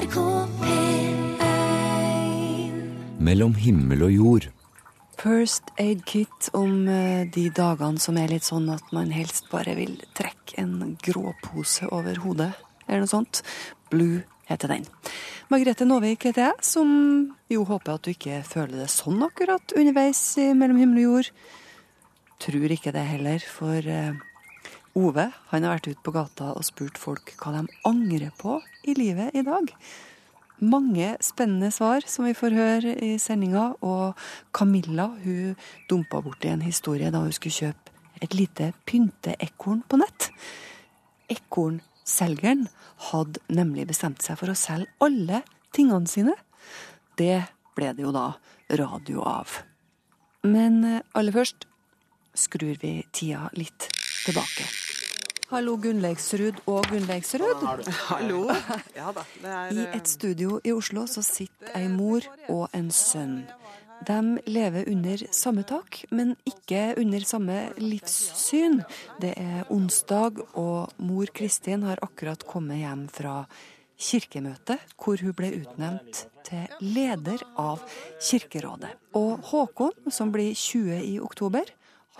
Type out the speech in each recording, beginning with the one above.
NRK P1 Mellom himmel og jord. First Aid Kit om eh, de dagene som er litt sånn at man helst bare vil trekke en gråpose over hodet, eller noe sånt. Blue heter den. Margrethe Nåvik heter jeg, som jo håper at du ikke føler det sånn akkurat underveis i Mellom himmel og jord. Tror ikke det heller, for eh, Ove han har vært ute på gata og spurt folk hva de angrer på i livet i dag. Mange spennende svar som vi får høre i sendinga. Og Camilla hun dumpa borti en historie da hun skulle kjøpe et lite pynteekorn på nett. Ekornselgeren hadde nemlig bestemt seg for å selge alle tingene sine. Det ble det jo da radio av. Men eh, aller først skrur vi tida litt tilbake. Hallo, Gunnleiksrud og Gunnleiksrud. Hallo. Ja da. Det er I et studio i Oslo så sitter ei mor og en sønn. De lever under samme tak, men ikke under samme livssyn. Det er onsdag, og mor Kristin har akkurat kommet hjem fra kirkemøte, hvor hun ble utnevnt til leder av Kirkerådet. Og Håkon, som blir 20 i oktober,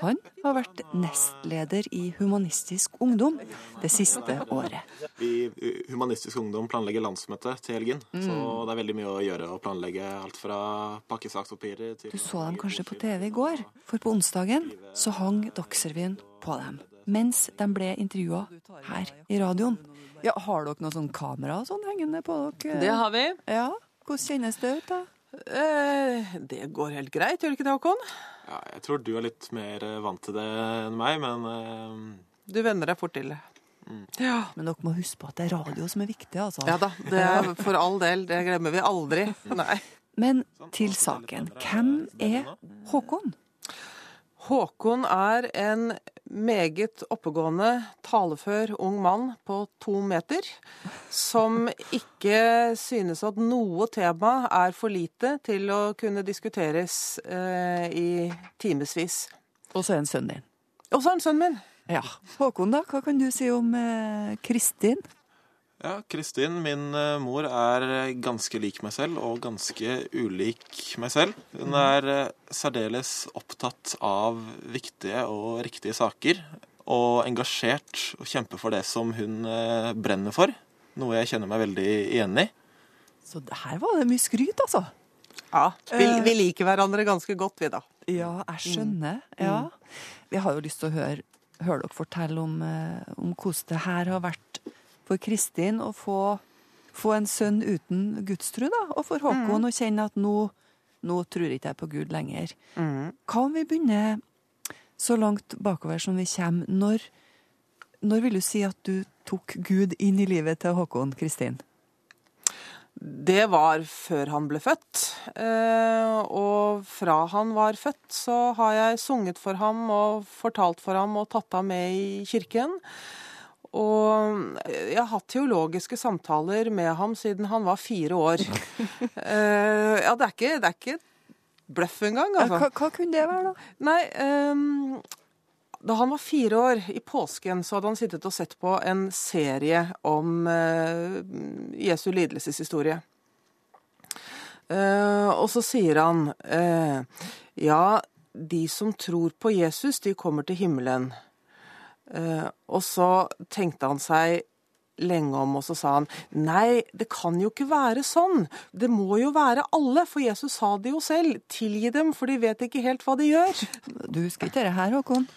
han har vært nestleder i Humanistisk Ungdom det siste året. Vi Humanistisk Ungdom planlegger landsmøte til helgen. Mm. Så det er veldig mye å gjøre å planlegge alt fra pakkesakspapirer til Du så dem kanskje på TV i går, for på onsdagen så hang Dagsrevyen på dem. Mens de ble intervjua her i radioen. Ja, Har dere noe sånn kamera og sånn hengende på dere? Det har vi. Ja, Hvordan kjennes det ut, da? Eh, det går helt greit, gjør det ikke det, Håkon? Ja, jeg tror du er litt mer eh, vant til det enn meg, men eh, Du venner deg fort til det. Ja. Men dere må huske på at det er radio som er viktig, altså. ja da, det er for all del. Det glemmer vi aldri. Nei. Men til saken. Hvem er Håkon? Håkon er en meget oppegående, talefør ung mann på to meter, som ikke synes at noe tema er for lite til å kunne diskuteres eh, i timevis. Og så er han sønnen din. Og så er han sønnen min. Ja. Håkon, da? Hva kan du si om eh, Kristin? Ja, Kristin, min eh, mor, er eh, ganske lik meg selv og ganske ulik meg selv. Hun er eh, særdeles opptatt av viktige og riktige saker. Og engasjert og kjemper for det som hun brenner for. Noe jeg kjenner meg veldig igjen i. Så her var det mye skryt, altså. Ja, vi, vi liker hverandre ganske godt, vi da. Ja, jeg skjønner. Ja. Vi har jo lyst til å høre, høre dere fortelle om, om hvordan det her har vært for Kristin å få, få en sønn uten gudstro, da. Og for Håkon å kjenne at nå, nå tror ikke jeg på Gud lenger. Hva om vi begynner så langt bakover som vi kommer? Når, når vil du si at du tok Gud inn i livet til Håkon Kristin? Det var før han ble født. Eh, og fra han var født, så har jeg sunget for ham og fortalt for ham og tatt ham med i kirken. Og jeg har hatt teologiske samtaler med ham siden han var fire år. uh, ja, det er ikke, det er ikke bløff engang, altså. Hva, hva kunne det være, da? Nei, um, da han var fire år, i påsken, så hadde han sittet og sett på en serie om uh, Jesu lidelseshistorie. Uh, og så sier han eh, Ja, de som tror på Jesus, de kommer til himmelen. Eh, og så tenkte han seg lenge om, og så sa han nei, det kan jo ikke være sånn. Det må jo være alle, for Jesus sa det jo selv. Tilgi dem, for de vet ikke helt hva de gjør. Du husker ikke det her, Håkon?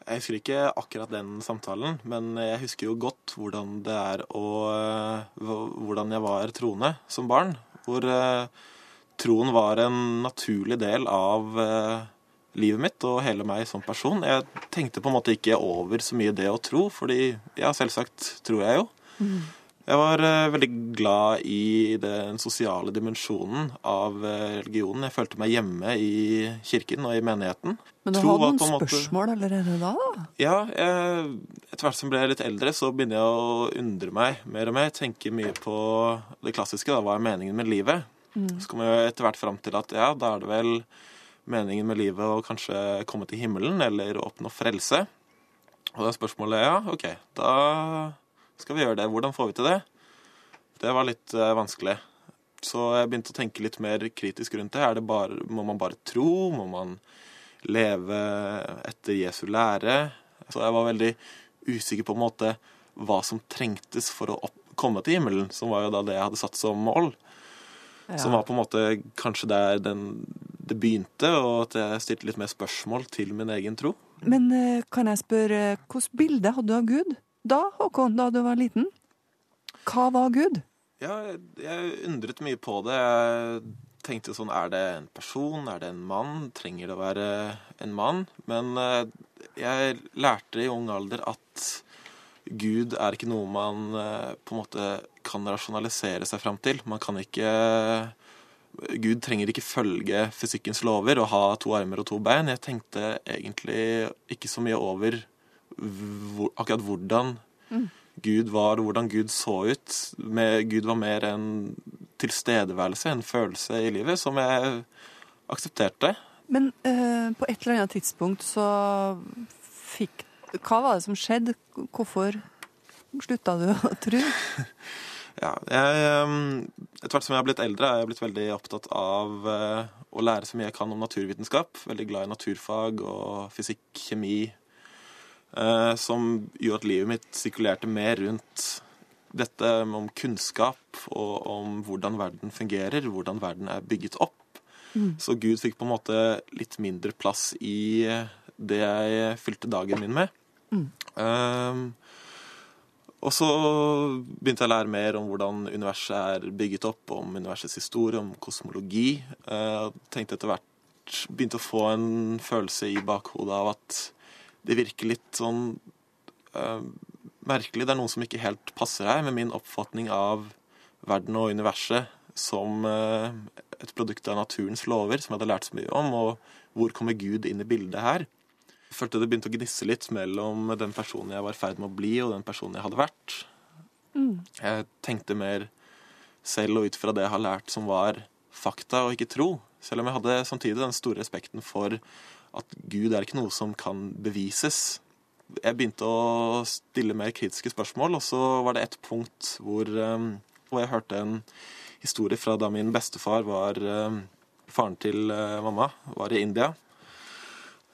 Jeg husker ikke akkurat den samtalen, men jeg husker jo godt hvordan det er å Hvordan jeg var troende som barn. Hvor eh, troen var en naturlig del av eh, livet mitt og hele meg som person. Jeg tenkte på en måte ikke over så mye det å tro, fordi ja, selvsagt tror jeg jo. Jeg var uh, veldig glad i den sosiale dimensjonen av eh, religionen. Jeg følte meg hjemme i kirken og i menigheten. Men du har hadde noen måte- spørsmål allerede da? da? Ja, jeg, etter hvert som jeg ble litt eldre, så begynner jeg å undre meg mer og mer. Tenke mye på det klassiske, da. Hva er meningen med livet? Så kommer jeg etter hvert fram til at ja, da er det vel meningen med livet å kanskje komme til himmelen eller oppnå frelse. Og da er ja, OK, da skal vi gjøre det. Hvordan får vi til det? Det var litt eh, vanskelig. Så jeg begynte å tenke litt mer kritisk rundt det. Det bare, må man bare tro? Må man leve etter Jesu lære? Så jeg var veldig usikker på en måte hva som trengtes for å opp, komme til himmelen, som var jo da det jeg hadde satt som mål. Som var på en måte kanskje der den, det begynte, og at jeg stilte litt mer spørsmål til min egen tro. Men eh, kan jeg spørre, hvilket bilde hadde du av Gud da, Håkon, da du var liten? Hva var Gud? Ja, jeg, jeg undret mye på det. Jeg tenkte sånn Er det en person? Er det en mann? Trenger det å være en mann? Men eh, jeg lærte i ung alder at Gud er ikke noe man eh, på en måte kan rasjonalisere seg fram til. Man kan ikke Gud trenger ikke følge fysikkens lover og ha to armer og to bein. Jeg tenkte egentlig ikke så mye over hvor, akkurat hvordan mm. Gud var, hvordan Gud så ut. Med, Gud var mer en tilstedeværelse, en følelse i livet, som jeg aksepterte. Men eh, på et eller annet tidspunkt så fikk Hva var det som skjedde? Hvorfor slutta du å tro? Ja, jeg, ehm, Etter hvert som jeg har blitt eldre, er jeg blitt veldig opptatt av eh, å lære så mye jeg kan om naturvitenskap. Veldig glad i naturfag og fysikk, kjemi. Eh, som gjorde at livet mitt sirkulerte mer rundt dette om kunnskap og om hvordan verden fungerer, hvordan verden er bygget opp. Mm. Så Gud fikk på en måte litt mindre plass i det jeg fylte dagen min med. Mm. Um, og så begynte jeg å lære mer om hvordan universet er bygget opp, om universets historie, om kosmologi. Jeg tenkte etter hvert Begynte å få en følelse i bakhodet av at det virker litt sånn uh, merkelig. Det er noe som ikke helt passer her med min oppfatning av verden og universet som uh, et produkt av naturens lover, som jeg hadde lært så mye om. Og hvor kommer Gud inn i bildet her? Følte det begynte å gnisse litt mellom den personen jeg var i ferd med å bli, og den personen jeg hadde vært. Mm. Jeg tenkte mer selv og ut fra det jeg har lært som var fakta og ikke tro. Selv om jeg hadde samtidig den store respekten for at Gud er ikke noe som kan bevises. Jeg begynte å stille mer kritiske spørsmål, og så var det et punkt hvor, um, hvor jeg hørte en historie fra da min bestefar var um, Faren til uh, mamma var i India.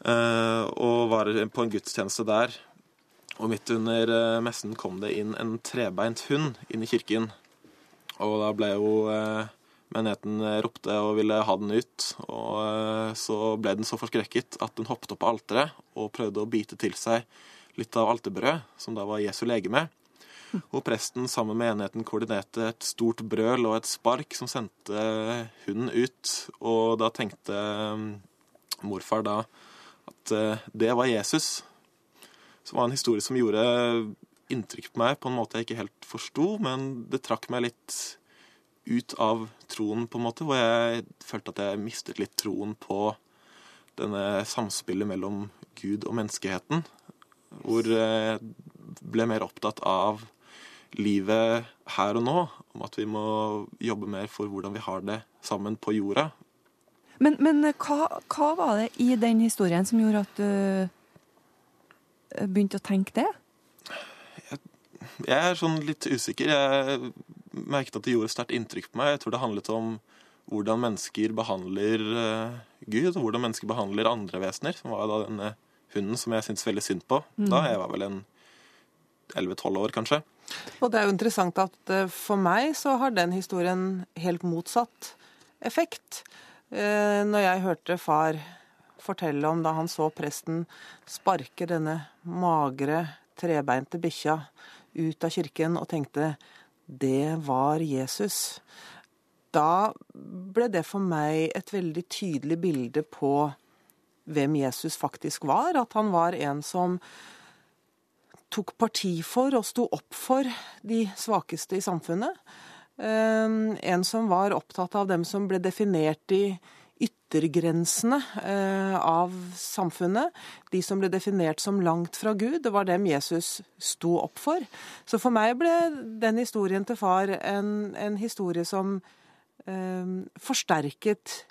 Eh, og var på en gudstjeneste der. Og midt under eh, messen kom det inn en trebeint hund inn i kirken. Og da ble jo eh, menigheten ropte og ville ha den ut. Og så ble den så forskrekket at den hoppet opp på alteret og prøvde å bite til seg litt av alterbrød, som da var Jesu legeme. Og presten sammen med menigheten koordinerte et stort brøl og et spark som sendte hunden ut. Og da tenkte morfar da eh, det var Jesus. Som var en historie som gjorde inntrykk på meg på en måte jeg ikke helt forsto, men det trakk meg litt ut av troen, på en måte, hvor jeg følte at jeg mistet litt troen på denne samspillet mellom Gud og menneskeheten. Hvor jeg ble mer opptatt av livet her og nå, om at vi må jobbe mer for hvordan vi har det sammen på jorda, men, men hva, hva, var det i den historien som gjorde at du begynte å tenke det? Jeg, jeg er sånn litt usikker. Jeg merket at det gjorde sterkt inntrykk på meg. Jeg tror det handlet om hvordan mennesker behandler uh, Gud, og hvordan mennesker behandler andre vesener. Som var da denne hunden som jeg syntes veldig synd på mm. da. Jeg var vel en 11-12 år, kanskje. Og det er jo interessant at for meg så har den historien helt motsatt effekt. Eh, når jeg hørte far fortelle om da han så presten sparke denne magre, trebeinte bikkja ut av kirken og tenkte det var Jesus. Da ble det for meg et veldig tydelig bilde på hvem Jesus faktisk var. At han var en som tok parti for og sto opp for de svakeste i samfunnet. Ehm, en som var opptatt av dem som ble definert i yttergrensene eh, av samfunnet. De som ble definert som langt fra Gud. Det var dem Jesus sto opp for. Så for meg ble den historien til far en, en historie som eh, forsterket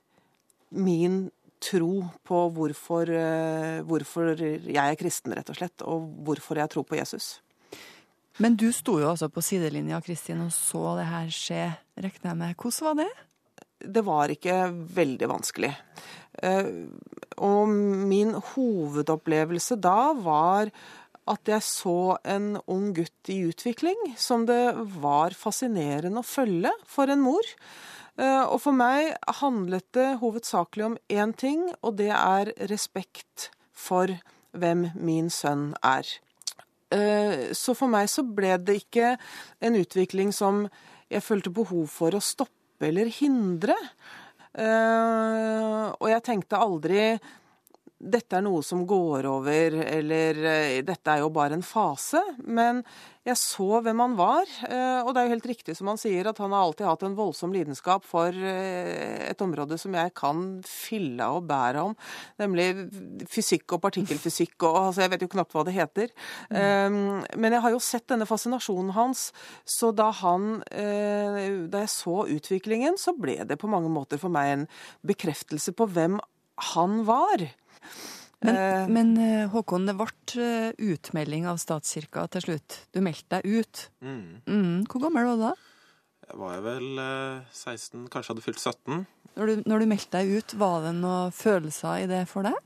min tro på hvorfor, eh, hvorfor jeg er kristen, rett og slett, og hvorfor jeg tror på Jesus. Men du sto jo altså på sidelinja, Kristin, og så det her skje, regner jeg med. Hvordan var det? Det var ikke veldig vanskelig. Eh, og min hovedopplevelse da var at jeg så en ung gutt i utvikling som det var fascinerende å følge for en mor. Eh, og for meg handlet det hovedsakelig om én ting, og det er respekt for hvem min sønn er. Eh, så for meg så ble det ikke en utvikling som jeg følte behov for å stoppe eller hindre. Eh, og jeg tenkte aldri dette er noe som går over, eller eh, dette er jo bare en fase. Men jeg så hvem han var, eh, og det er jo helt riktig som han sier, at han har alltid hatt en voldsom lidenskap for eh, et område som jeg kan fylle og bære om, nemlig fysikk og partikkelfysikk og altså Jeg vet jo knapt hva det heter. Mm. Men jeg har jo sett denne fascinasjonen hans, så da han Da jeg så utviklingen, så ble det på mange måter for meg en bekreftelse på hvem han var. Men, eh, men, eh, Håkon, det ble eh, utmelding av statskirka til slutt. Du meldte deg ut. Mm. Mm. Hvor gammel var du da? Jeg var vel 16, kanskje hadde fylt 17. Når du, når du meldte deg ut, var det noen følelser i det for deg?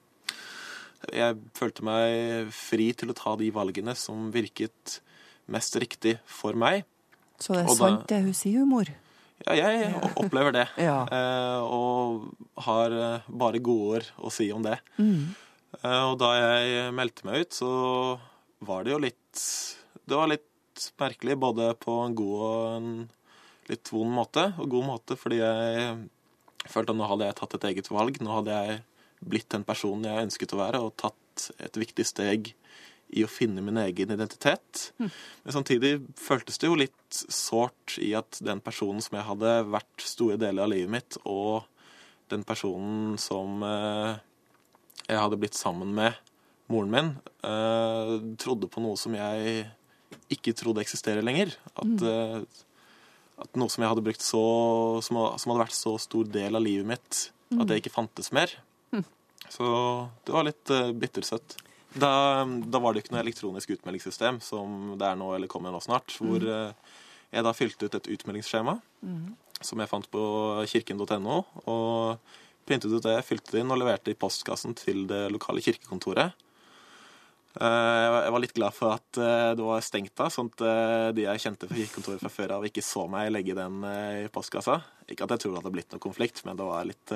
Jeg følte meg fri til å ta de valgene som virket mest riktig for meg. Så det er og sant da, det hun sier, mor? Ja, jeg opplever det. ja. og har bare gode ord å si om det. Mm. Eh, og da jeg meldte meg ut, så var det jo litt Det var litt merkelig, både på en god og en litt vond måte. Og god måte fordi jeg følte at nå hadde jeg tatt et eget valg. Nå hadde jeg blitt den personen jeg ønsket å være, og tatt et viktig steg i å finne min egen identitet. Mm. Men samtidig føltes det jo litt sårt i at den personen som jeg hadde vært store deler av livet mitt, og den personen som eh, jeg hadde blitt sammen med moren min, uh, trodde på noe som jeg ikke trodde eksisterer lenger. At, uh, at noe som jeg hadde brukt så som, som, hadde vært så stor del av livet mitt, at det ikke fantes mer. Så det var litt bittersøtt. Da, da, var det ikke noe elektronisk utmeldingssystem som det er nå, eller kommer nå snart, hvor mm. jeg da fylte ut et utmeldingsskjema mm. som jeg fant på kirken.no. og printet ut det, fylte det inn og leverte i postkassen til det lokale kirkekontoret. Eh, jeg var litt glad for at eh, det var stengt da, sånn at eh, de jeg kjente fra kirkekontoret fra før av, ikke så meg legge den i postkassa. Ikke at jeg tror det hadde blitt noe konflikt, men det var litt,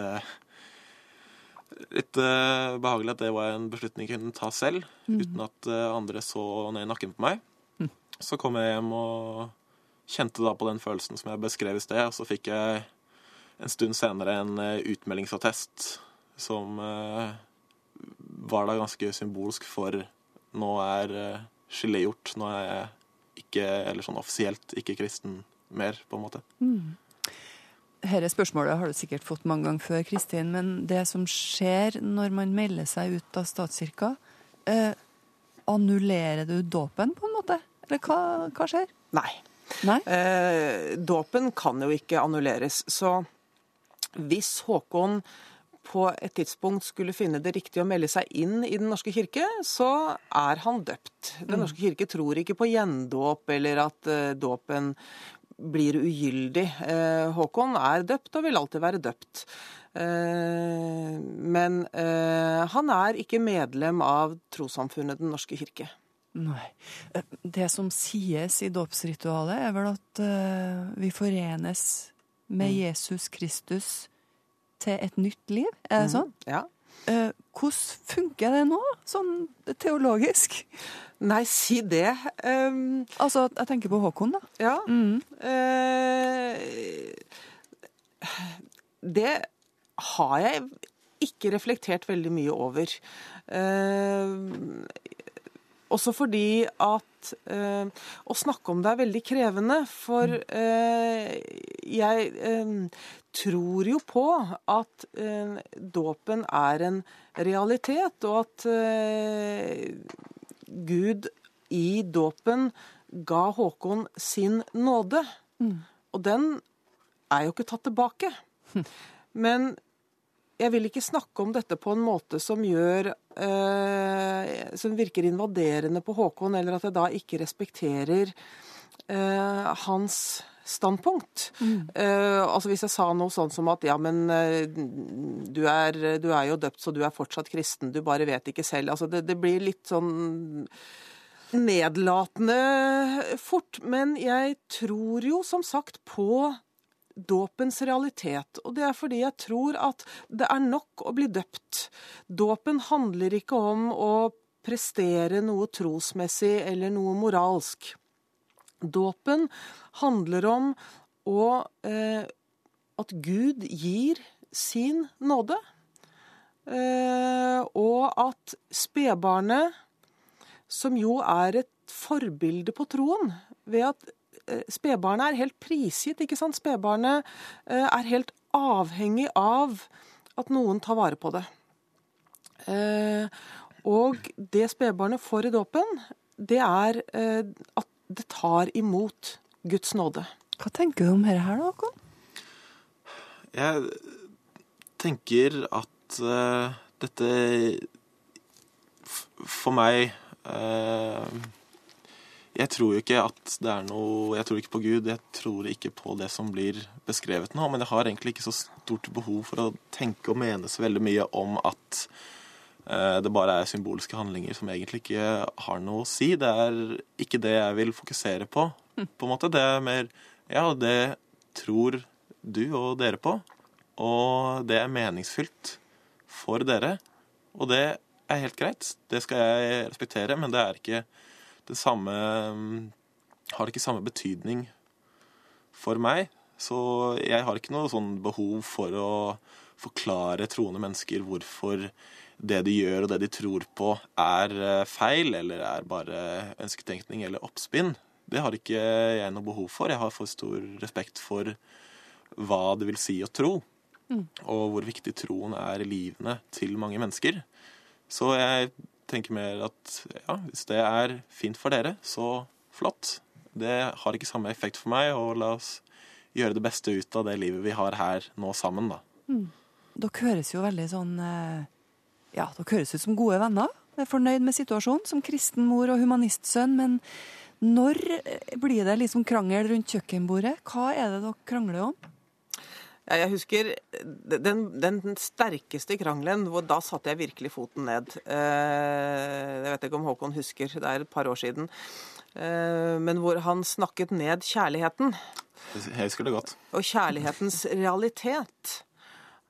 litt behagelig at det var en beslutning jeg kunne ta selv, mm. uten at andre så ned i nakken på meg. Mm. Så kom jeg hjem og kjente da på den følelsen som jeg beskrev i sted, og så fikk jeg en stund senere en uh, utmeldingsattest som var da ganske symbolsk for nå er skillet gjort. Nå er jeg ikke, eller sånn offisielt, ikke kristen mer, på en måte. Mm. Dette spørsmålet har du sikkert fått mange ganger før, Kristin, men det som skjer når man melder seg ut av statskirka, eh, annullerer du dåpen på en måte? Eller hva, hva skjer? Nei. Nei? Eh, dåpen kan jo ikke annulleres. Så hvis Håkon på et tidspunkt skulle finne det riktig å melde seg inn i Den norske kirke, så er han døpt. Den norske kirke tror ikke på gjendåp eller at uh, dåpen blir ugyldig. Uh, Håkon er døpt og vil alltid være døpt. Uh, men han er ikke medlem av trossamfunnet Den norske kirke. Nei. Det som sies i dåpsritualet, er vel at vi forenes med mm. Jesus Kristus til et nytt liv. Er det mm. sånn? Ja. Eh, hvordan funker det nå, sånn teologisk? Nei, si det. Um, altså, jeg tenker på Håkon, da. Ja. Mm. Uh, det har jeg ikke reflektert veldig mye over. Uh, også fordi at uh, å snakke om det er veldig krevende. For eh, jeg eh, tror jo på at dåpen er en realitet, og at Gud i dåpen ga Håkon sin nåde. Mm. Og den er jo ikke tatt tilbake. Men jeg vil ikke snakke om dette på en måte som gjør eh, Som virker invaderende på Håkon, eller at jeg da ikke respekterer eh, hans standpunkt. Mm. Uh, altså Hvis jeg sa noe sånn som at ja, men eh, du er, du er, jo døpt, så du er fortsatt kristen, du bare vet ikke selv. Altså det, det blir litt sånn nedlatende fort. Men jeg tror jo som sagt på dåpens realitet. Og det er fordi jeg tror at det er nok å bli døpt. Dåpen handler ikke om å prestere noe trosmessig eller noe moralsk. Dåpen handler om å, eh, at Gud gir sin nåde. Eh, og at spedbarnet, som jo er et forbilde på troen, ved at Eh, spedbarnet er helt prisgitt, ikke sant? Spedbarnet eh, er helt avhengig av at noen tar vare på det. Eh, og det spedbarnet får i dåpen, det er at det tar imot Guds nåde. Hva tenker du om dette her, da, Håkon? Jeg tenker at uh, dette for meg uh, jeg tror jo ikke at det er noe Jeg tror ikke på Gud. Jeg tror ikke på det som blir beskrevet nå. Men jeg har egentlig ikke så stort behov for å tenke og mene så veldig mye om at det bare er symbolske handlinger som egentlig ikke har noe å si. Det er ikke det jeg vil fokusere på. på en måte. Det er mer Ja, det tror du og dere på. Og det er meningsfylt for dere. Og det er helt greit. Det skal jeg respektere, men det er ikke det samme mm, Har ikke samme betydning for meg. Så jeg har ikke noe sånn behov for å forklare troende mennesker hvorfor det de gjør og det de tror på, er eh, feil, eller er bare ønsketenkning eller oppspinn. Det har ikke jeg noe behov for. Jeg har for stor respekt for hva det vil si å tro. Mm. Og hvor viktig troen er i livene til mange mennesker. Så jeg tenker mer at ja, hvis det er fint for dere, så flott. Det har ikke samme effekt for meg, og la oss gjøre det beste ut av det livet vi har her nå sammen, da. Mm. Dere høres jo veldig sånn eh, Ja, dere høres ut som gode venner. Jeg er fornøyd med situasjonen som kristen mor og humanistsønn, men når blir det liksom krangel rundt kjøkkenbordet? Hva er det dere krangler om? Ja, jeg husker den, den, sterkeste krangelen, hvor da satte jeg virkelig foten ned. Eh, jeg vet ikke om Håkon husker, det er et par år siden. Eh, men hvor han snakket ned kjærligheten. Jeg husker det godt. Og kjærlighetens realitet.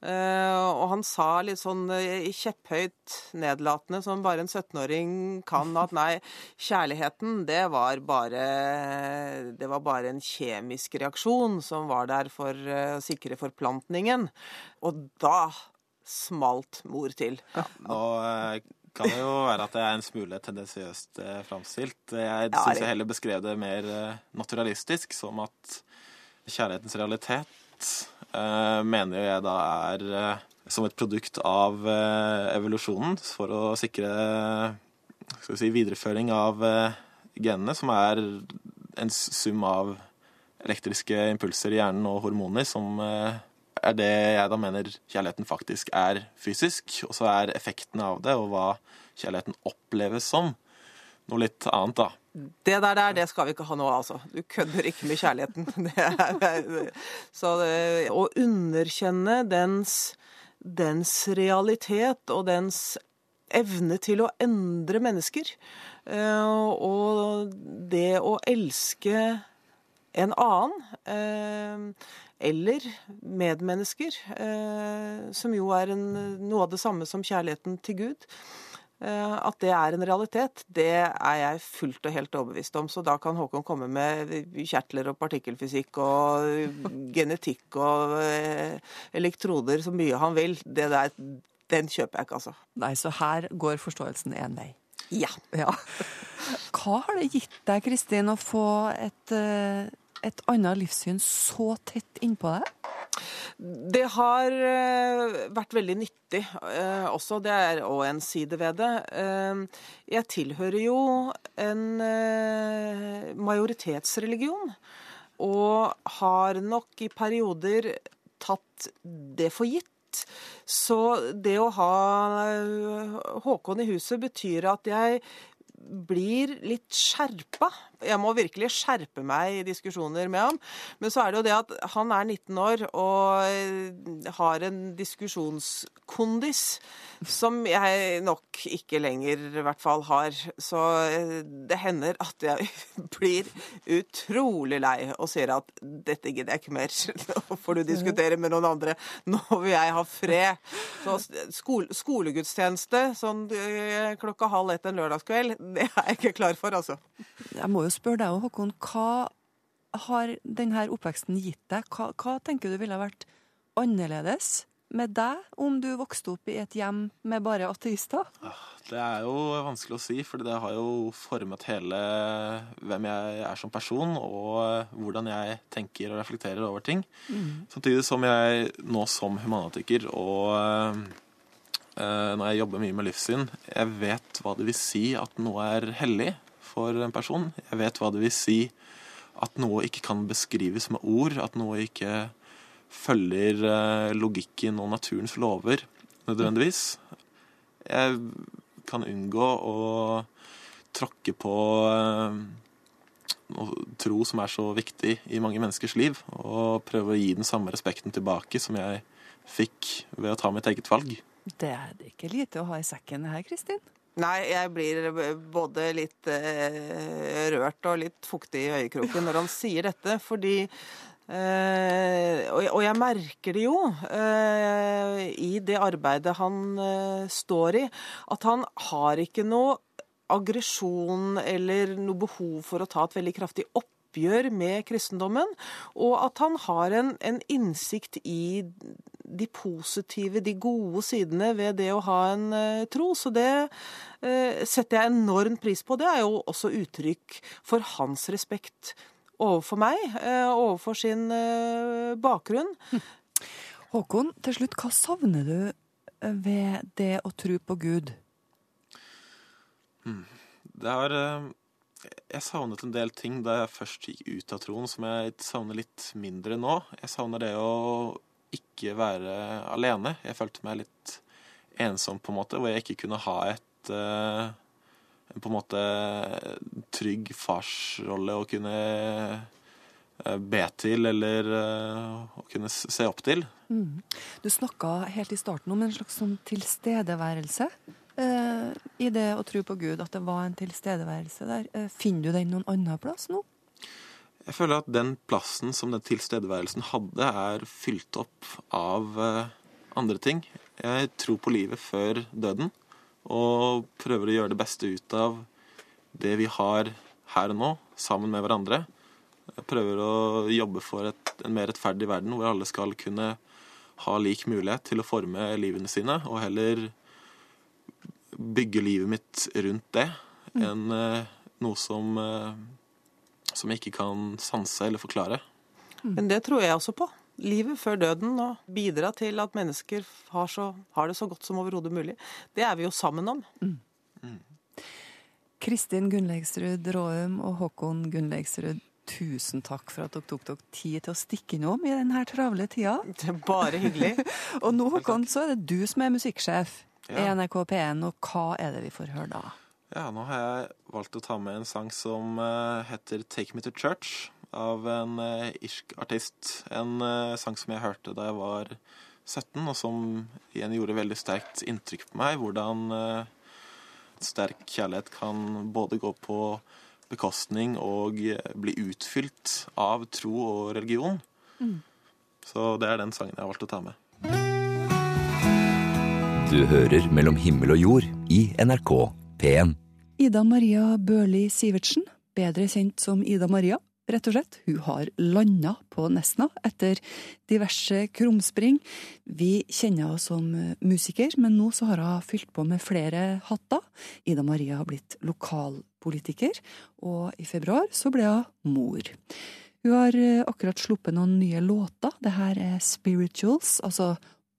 Uh, og han sa litt sånn uh, kjepphøyt nedlatende, som bare en 17-åring kan, at nei, kjærligheten, det var bare Det var bare en kjemisk reaksjon som var der for uh, å sikre forplantningen. Og da smalt mor til. Ja, nå kan det jo være at det er en smule tendensiøst framstilt. Jeg syns jeg heller beskrev det mer naturalistisk, som at kjærlighetens realitet Eh, mener jeg da er eh, som et produkt av eh, evolusjonen for å sikre si, videreføring av genene, som er en sum av elektriske impulser i hjernen og hormoner, som er det jeg da mener kjærligheten faktisk er fysisk. Og så er effekten av det, og hva kjærligheten oppleves som, noe litt annet, da. Det der, der, det skal vi ikke ha nå, altså. Du kødder ikke med kjærligheten. Er, så å underkjenne dens, dens realitet og dens evne til å endre mennesker, eh, og det å elske en annen, eh, eller medmennesker, eh, som jo er en, noe av det samme som kjærligheten til Gud, Eh, at det er en realitet, det er jeg fullt og helt overbevist om. Så da kan Håkon komme med kjertler og partikkelfysikk og genetikk og eh, elektroder så mye han vil. Det der, den kjøper jeg ikke, altså. Nei, så her går forståelsen én vei. Ja. ja. Hva har det gitt deg, Kristin, å få et, eh, et annet livssyn så tett innpå deg? Det har eh, vært veldig nyttig eh, også. Det er òg en side ved det. Eh, jeg tilhører jo en majoritetsreligion. Og har nok i perioder tatt det for gitt. Så det å ha Håkon i huset betyr at jeg blir litt skjerpa. Jeg må virkelig skjerpe meg i diskusjoner med ham. Men så er det jo det at han er 19 år og har en diskusjonskondis som jeg nok ikke lenger i hvert fall har. Så eh, det hender at jeg blir utrolig lei og sier at dette gidder jeg ikke mer. Nå får du diskutere med noen andre. Nå vil jeg ha fred. Så skole, skolegudstjeneste sånn eh, klokka halv ett en lørdagskveld, det er jeg ikke klar for, altså. Jeg må jo spørre deg Håkon. Hva har denne oppveksten gitt deg? Hva, hva tenker du ville vært annerledes med deg om du vokste opp i et hjem med bare ateister? Det er jo vanskelig å si, for det har jo formet hele hvem jeg er som person, og hvordan jeg tenker og reflekterer over ting. Mm. Samtidig som jeg nå som humanatiker og eh, når jeg jobber mye med livssyn, jeg vet hva det vil si at noe er hellig for en person. Jeg vet hva det vil si at noe ikke kan beskrives med ord, at noe ikke følger eh, logikken og naturens lover nødvendigvis. Jeg kan unngå å tråkke på eh, noe tro som er så viktig i mange menneskers liv, og prøve å gi den samme respekten tilbake som jeg fikk ved å ta mitt eget valg. Det er ikke lite å ha i sekken her, Kristin? Nei, jeg blir både litt eh, rørt og litt fuktig i øyekroken når han sier dette, fordi eh, og, og, jeg merker det jo eh, i det arbeidet han eh, står i, at han har ikke noe aggresjon eller noe behov for å ta et veldig kraftig opp oppgjør med kristendommen, og at han har en, en innsikt i de positive, de gode sidene ved det å ha en uh, tro. Så det uh, setter jeg enormt pris på. Det er jo også uttrykk for hans respekt overfor meg, uh, overfor sin bakgrunn. Håkon, til slutt, hva savner du ved det å tro på Gud? Hmm. Det er jeg savnet en del ting da jeg først gikk ut av troen, som jeg savner litt mindre nå. Jeg savner det å ikke være alene. Jeg følte meg litt ensom, på en måte, hvor jeg ikke kunne ha et en på en måte trygg farsrolle å kunne uh, be til eller uh, å kunne se opp til. Mm. Du snakka helt i starten om en slags sånn tilstedeværelse eh, i det å tro på Gud, at det var en tilstedeværelse der. Eh, finner du den noen annen plass nå? Jeg føler at den plassen som den tilstedeværelsen hadde, er fylt opp av eh, andre ting. Jeg tror på livet før døden, og prøver å gjøre det beste ut av det vi har her og nå, sammen med hverandre. Jeg prøver å jobbe for et, en mer rettferdig verden, hvor alle skal kunne ha lik mulighet til å forme livene sine, og heller bygge livet mitt rundt det mm. enn uh, noe som, uh, som jeg ikke kan sanse eller forklare. Mm. Men det tror jeg også på. Livet før døden og bidra til at mennesker har, så, har det så godt som overhodet mulig. Det er vi jo sammen om. Mm. mm. Kristin Gunnleiksrud Råum og Håkon Gunnleiksrud, tusen takk for at dere tok dere tid til å stikke innom i denne travle tida. Det er bare hyggelig. og nå, Håkon, så er det du som er musikksjef ja. NRK P1, og hva er det vi får høre da? Ja, nå har jeg valgt å ta med en sang som uh, heter 'Take Me To Church' av en uh, irsk artist. En uh, sang som jeg hørte da jeg var 17, og som igjen gjorde veldig sterkt inntrykk på meg. Hvordan sterk kjærlighet kan både gå på bekostning og bli utfylt av tro og religion. Mm. Så det er den sangen jeg har valgt å ta med. Du hører Mellom himmel og jord i NRK P1. Ida Maria Børli Sivertsen, bedre kjent som Ida Maria, rett og slett. Hun har landa på Nesna etter diverse krumspring. Vi kjenner henne som musiker, men nå så har hun fylt på med flere hatter. Ida Maria har blitt lokalpolitiker, og i februar så ble hun mor. Hun har akkurat sluppet noen nye låter. Det her er Spirituals, altså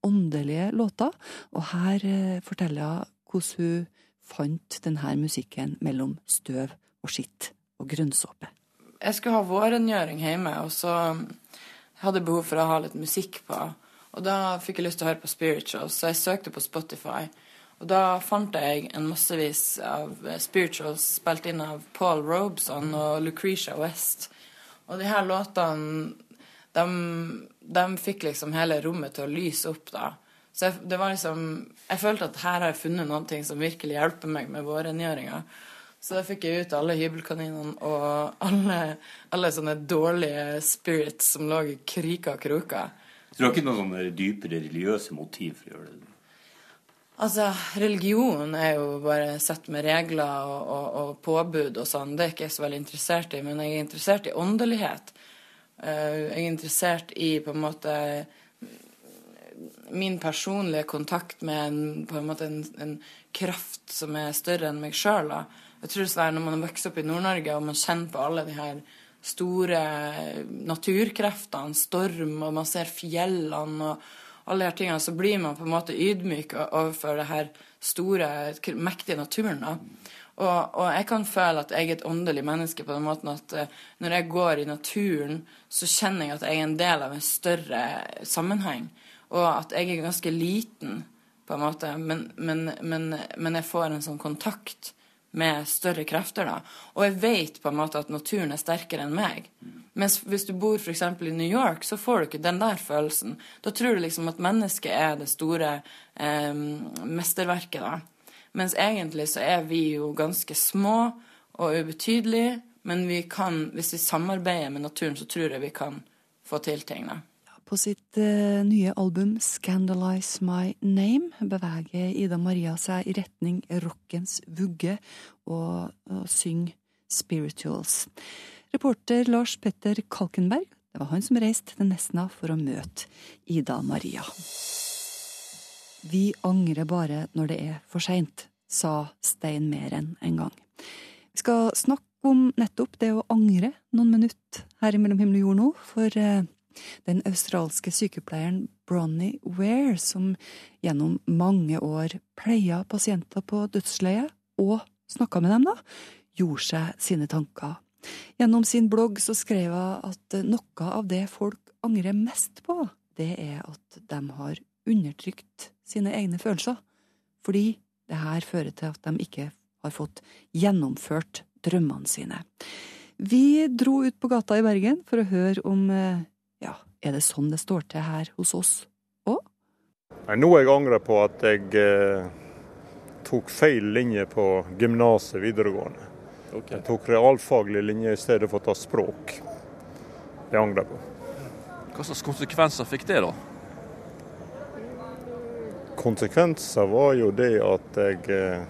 åndelige låter, og her eh, forteller hun hvordan hun fant denne musikken mellom støv og skitt og grønnsåpe. Jeg skulle ha vårrengjøring hjemme, og så hadde jeg behov for å ha litt musikk på. Og da fikk jeg lyst til å høre på spirituals, så jeg søkte på Spotify. Og da fant jeg en massevis av spirituals spilt inn av Paul Robeson og Lucretia West. Og de her låtene, de, de fikk liksom hele rommet til å lyse opp, da. Så jeg, det var liksom Jeg følte at her har jeg funnet noe som virkelig hjelper meg med vårrengjøringa. Så da fikk jeg ut alle hybelkaninene og alle, alle sånne dårlige spirits som lå i kriker og kroker. Så du har ikke noen sånne dypere religiøse motiv for å gjøre det? Altså, religion er jo bare sett med regler og, og, og, påbud og sånn. Det er ikke jeg så veldig interessert i, men jeg er interessert i åndelighet. Eh, jeg er interessert i på en måte min personlige kontakt med en, på en måte en, en kraft som er større enn meg sjøl. Jeg tror dessverre når man vokser opp i Nord-Norge og man kjenner på alle de her store naturkreftene, storm, og man ser fjellene og alle de her tingene, så blir man på en måte ydmyk overfor det her store, mektige naturen. da. Og, og, jeg kan føle at jeg er et åndelig menneske på den måten at uh, når jeg går i naturen, så kjenner jeg at jeg er en del av en større sammenheng. Og at jeg er ganske liten, på en måte, men, men, men, men jeg får en sånn kontakt med større krefter. da. Og jeg vet på en måte at naturen er sterkere enn meg. Mens hvis du bor f.eks. i New York, så får du ikke den der følelsen. Da tror du liksom at mennesket er det store eh, mesterverket, da. Mens egentlig så er vi jo ganske små og ubetydelige, men vi kan, hvis vi samarbeider med naturen, så tror jeg vi kan få til ting, da. På sitt uh, nye album 'Scandalize My Name' beveger Ida Maria seg i retning rockens vugge og, og synger spirituals. Reporter Lars Petter Kalkenberg, det var han som reiste til Nesna for å møte Ida Maria. Vi angrer bare når det er for seint, sa Stein Meren en gang. Vi skal snakke om nettopp det å angre noen minutter her i Mellom himmel og jord nå, for uh, den australske sykepleieren Bronnie Ware, som gjennom mange år pleia pasienter på dødsleiet, og snakka med dem, da, gjorde seg sine tanker. Gjennom sin blogg så skrev hun at noe av det folk angrer mest på, det er at de har undertrykt sine egne følelser, fordi det her fører til at de ikke har fått gjennomført drømmene sine. Vi dro ut på gata i Bergen for å høre om eh, er det sånn det står til her hos oss òg? Nå jeg angrer på at jeg eh, tok feil linje på gymnaset videregående. Okay. Jeg tok realfaglig linje i stedet for å ta språk. Det angrer jeg på. Hva slags konsekvenser fikk det, da? Konsekvenser var jo det at jeg eh,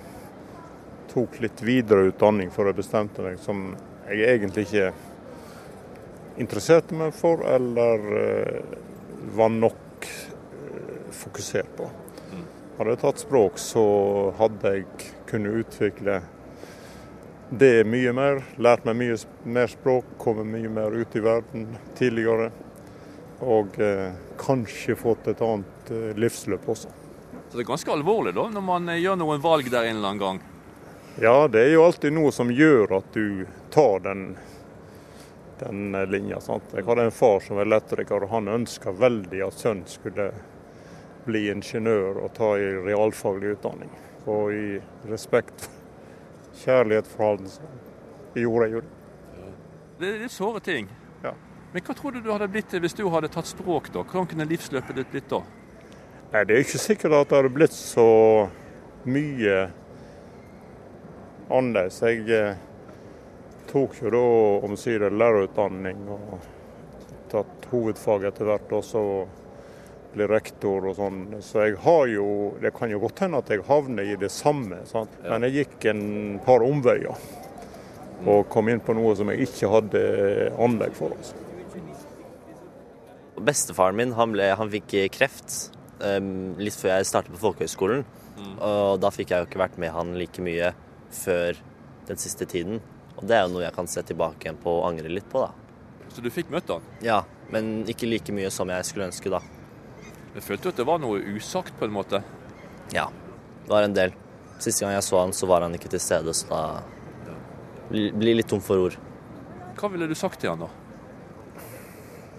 tok litt videre utdanning, for å bestemte meg som jeg egentlig ikke interesserte meg for, eller uh, var nok uh, fokusert på. Mm. Hadde jeg tatt språk, så hadde jeg kunnet utvikle det mye mer. Lært meg mye mer språk, kommet mye mer ut i verden tidligere. Og uh, kanskje fått et annet livsløp også. Så det er ganske alvorlig da, når man gjør noen valg der en eller annen gang? Ja, det er jo alltid noe som gjør at du tar den den linja. Sant? Jeg hadde en far som var elektriker, og han ønska veldig at sønnen skulle bli ingeniør og ta i realfaglig utdanning. Og i respekt, kjærlighet for han, så gjorde jeg jo det. Det er såre ting. Ja. Men hva tror du du hadde blitt hvis du hadde tatt språk, da? Hvordan kunne livsløpet ditt blitt da? Nei, Det er ikke sikkert at det hadde blitt så mye annerledes. Jeg eh, tok jo da omsider lærerutdanning og tatt hovedfag etter hvert. Og så bli rektor og sånn. Så jeg har jo Det kan jo godt hende at jeg havner i det samme. Sant? Men jeg gikk en par omveier. Og kom inn på noe som jeg ikke hadde anlegg for. Altså. Bestefaren min han, ble, han fikk kreft um, litt før jeg startet på folkehøgskolen. Mm. Og da fikk jeg jo ikke vært med han like mye før den siste tiden. Det er jo noe jeg kan se tilbake igjen på og angre litt på, da. Så du fikk møtt han? Ja, men ikke like mye som jeg skulle ønske, da. Jeg følte jo at det var noe usagt, på en måte? Ja, det var en del. Siste gang jeg så han, så var han ikke til stede, så da blir litt tom for ord. Hva ville du sagt til han da?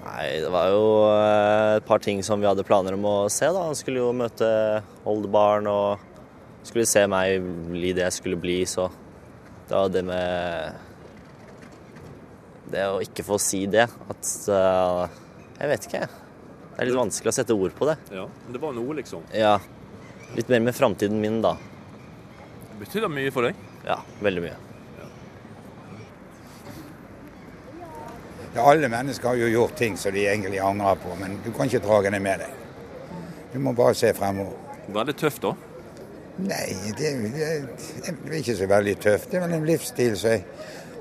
Nei, det var jo eh, et par ting som vi hadde planer om å se. da. Han skulle jo møte oldebarn og skulle se meg bli det jeg skulle bli, så det var det med Det å ikke få si det, at uh, Jeg vet ikke, jeg. Det er litt vanskelig å sette ord på det. Ja, men det var noe, liksom. Ja. Litt mer med framtiden min, da. Det Betyr det mye for deg? Ja, veldig mye. Ja, alle mennesker har jo gjort ting som de egentlig angrer på, men du kan ikke dra det med deg. Du må bare se fremover. Veldig tøft, da. Nei, det, det, det er ikke så veldig tøft. Det er vel en livsstil som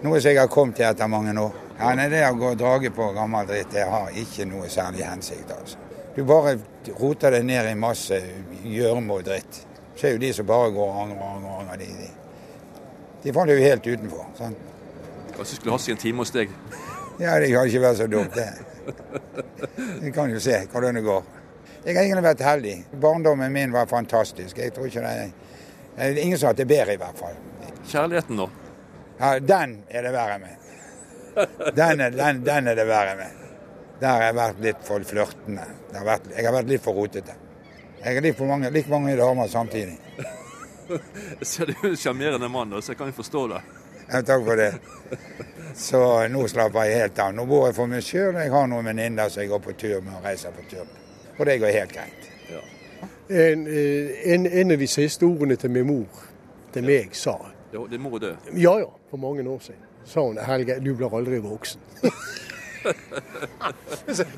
noe som jeg har kommet til etter mange år. Ja, nei, Det å gå og drage på gammel dritt, det har ikke noe særlig hensikt. altså. Du bare roter deg ned i masse gjørme og dritt. Så er jo de som bare går og angrer og angrer, angrer, de, de, de faller jo helt utenfor. sant? Kanskje skulle ha seg en time hos deg. Ja, det kan ikke være så dumt, det. Vi kan jo se hvordan det går. Jeg har egentlig vært heldig. Barndommen min var fantastisk. Jeg tror ikke det det er ingen som har hatt det bedre, i hvert fall. Kjærligheten, da? Ja, Den er det verre med. Den er, den, den er det verre med. Der har jeg vært litt for flørtende. Har vært, jeg har vært litt for rotete. Jeg har litt for mange, like mange damer samtidig. Så du er en sjarmerende mann, da, så jeg kan jo forstå det. Ja, takk for det. Så nå slapper jeg helt av. Nå bor jeg for meg sjøl, jeg har noen venninner som jeg går på tur med og reiser på tur med. Og det går helt greit. En, eh, en, en av de siste ordene til min mor, til meg, sa Det, det mor død? Ja ja, for mange år siden. Sa hun Helge, du blir aldri voksen.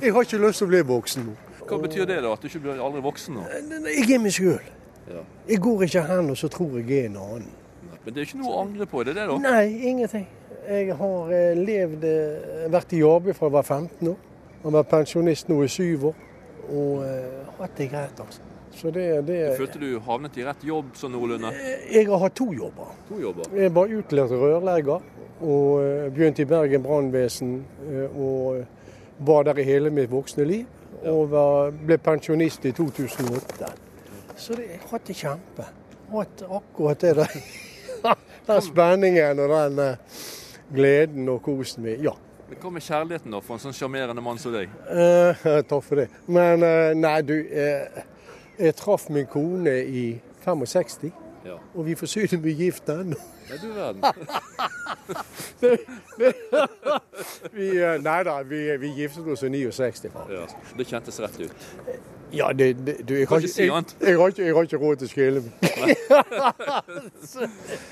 Jeg har ikke lyst til å bli voksen nå. Hva betyr det, da? At du ikke blir aldri voksen nå? Jeg er meg sjøl. Ja. Jeg går ikke hen og så tror jeg er en annen. Men det er ikke noe å angre på, er det det, da? Nei, ingenting. Jeg har eh, levd, eh, vært i arbeid fra jeg var 15 år. Jeg har vært pensjonist nå i syv år. Og eh, hatt det greit, altså. Så det, det Du følte du havnet i rett jobb sånn noenlunde? Jeg har hatt to jobber. To jobber. Jeg var utlært rørlegger og eh, begynte i Bergen brannvesen. eh, Og var der i hele mitt voksne liv. Og var, ble pensjonist i 2008. Så det, jeg har hatt det kjempe. Hatt akkurat det der. Den spenningen og den eh, gleden og kosen min. Ja. Men Hva med kjærligheten, da, for en sånn sjarmerende mann som deg? Eh, takk for det. Men eh, nei, du. eh, jeg traff min kone i 65, Ja. og vi forsyner med gift ennå. Nei, du verden. Vi, eh, nei da, vi, vi giftet oss i 69, faktisk. Ja. Det kjentes rett ut. Ja, det, det, du, jeg, har ikke jeg, jeg, har ikke, jeg har ikke råd til å skille meg.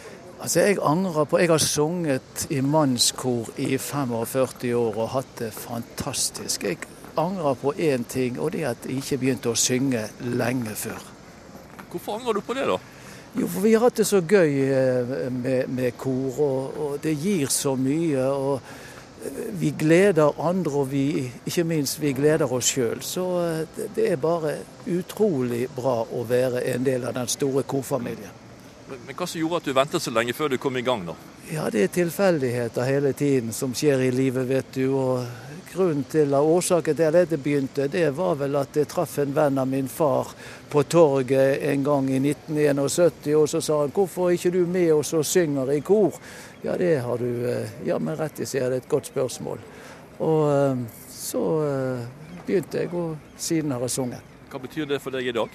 Altså, jeg angrer på Jeg har sunget i mannskor i 45 år og hatt det fantastisk. Jeg angrer på én ting, og det er at jeg ikke begynte å synge lenge før. Hvorfor angrer du på det, da? Jo, for vi har hatt det så gøy eh, med, med kor, og, og det gir så mye. og eh, vi gleder andre, og vi, ikke minst vi gleder oss sjøl. Så eh, det- det er bare utrolig bra å være en del av den store korfamilien. Men, men hva som gjorde at du ventet så lenge før du kom i gang, da? Ja, det er tilfeldigheter hele tiden som skjer i livet, vet du. Og grunnen til, at årsaken til at det begynte, det var vel at jeg traff en venn av min far på torget en gang i 1971, og så sa han 'hvorfor er ikke du med oss og synger i kor'? Ja, det har du ja, jammen rett i, sier. Det er et godt spørsmål. Og eh, så eh, begynte jeg, og siden har jeg sunget. Hva betyr det for deg i dag?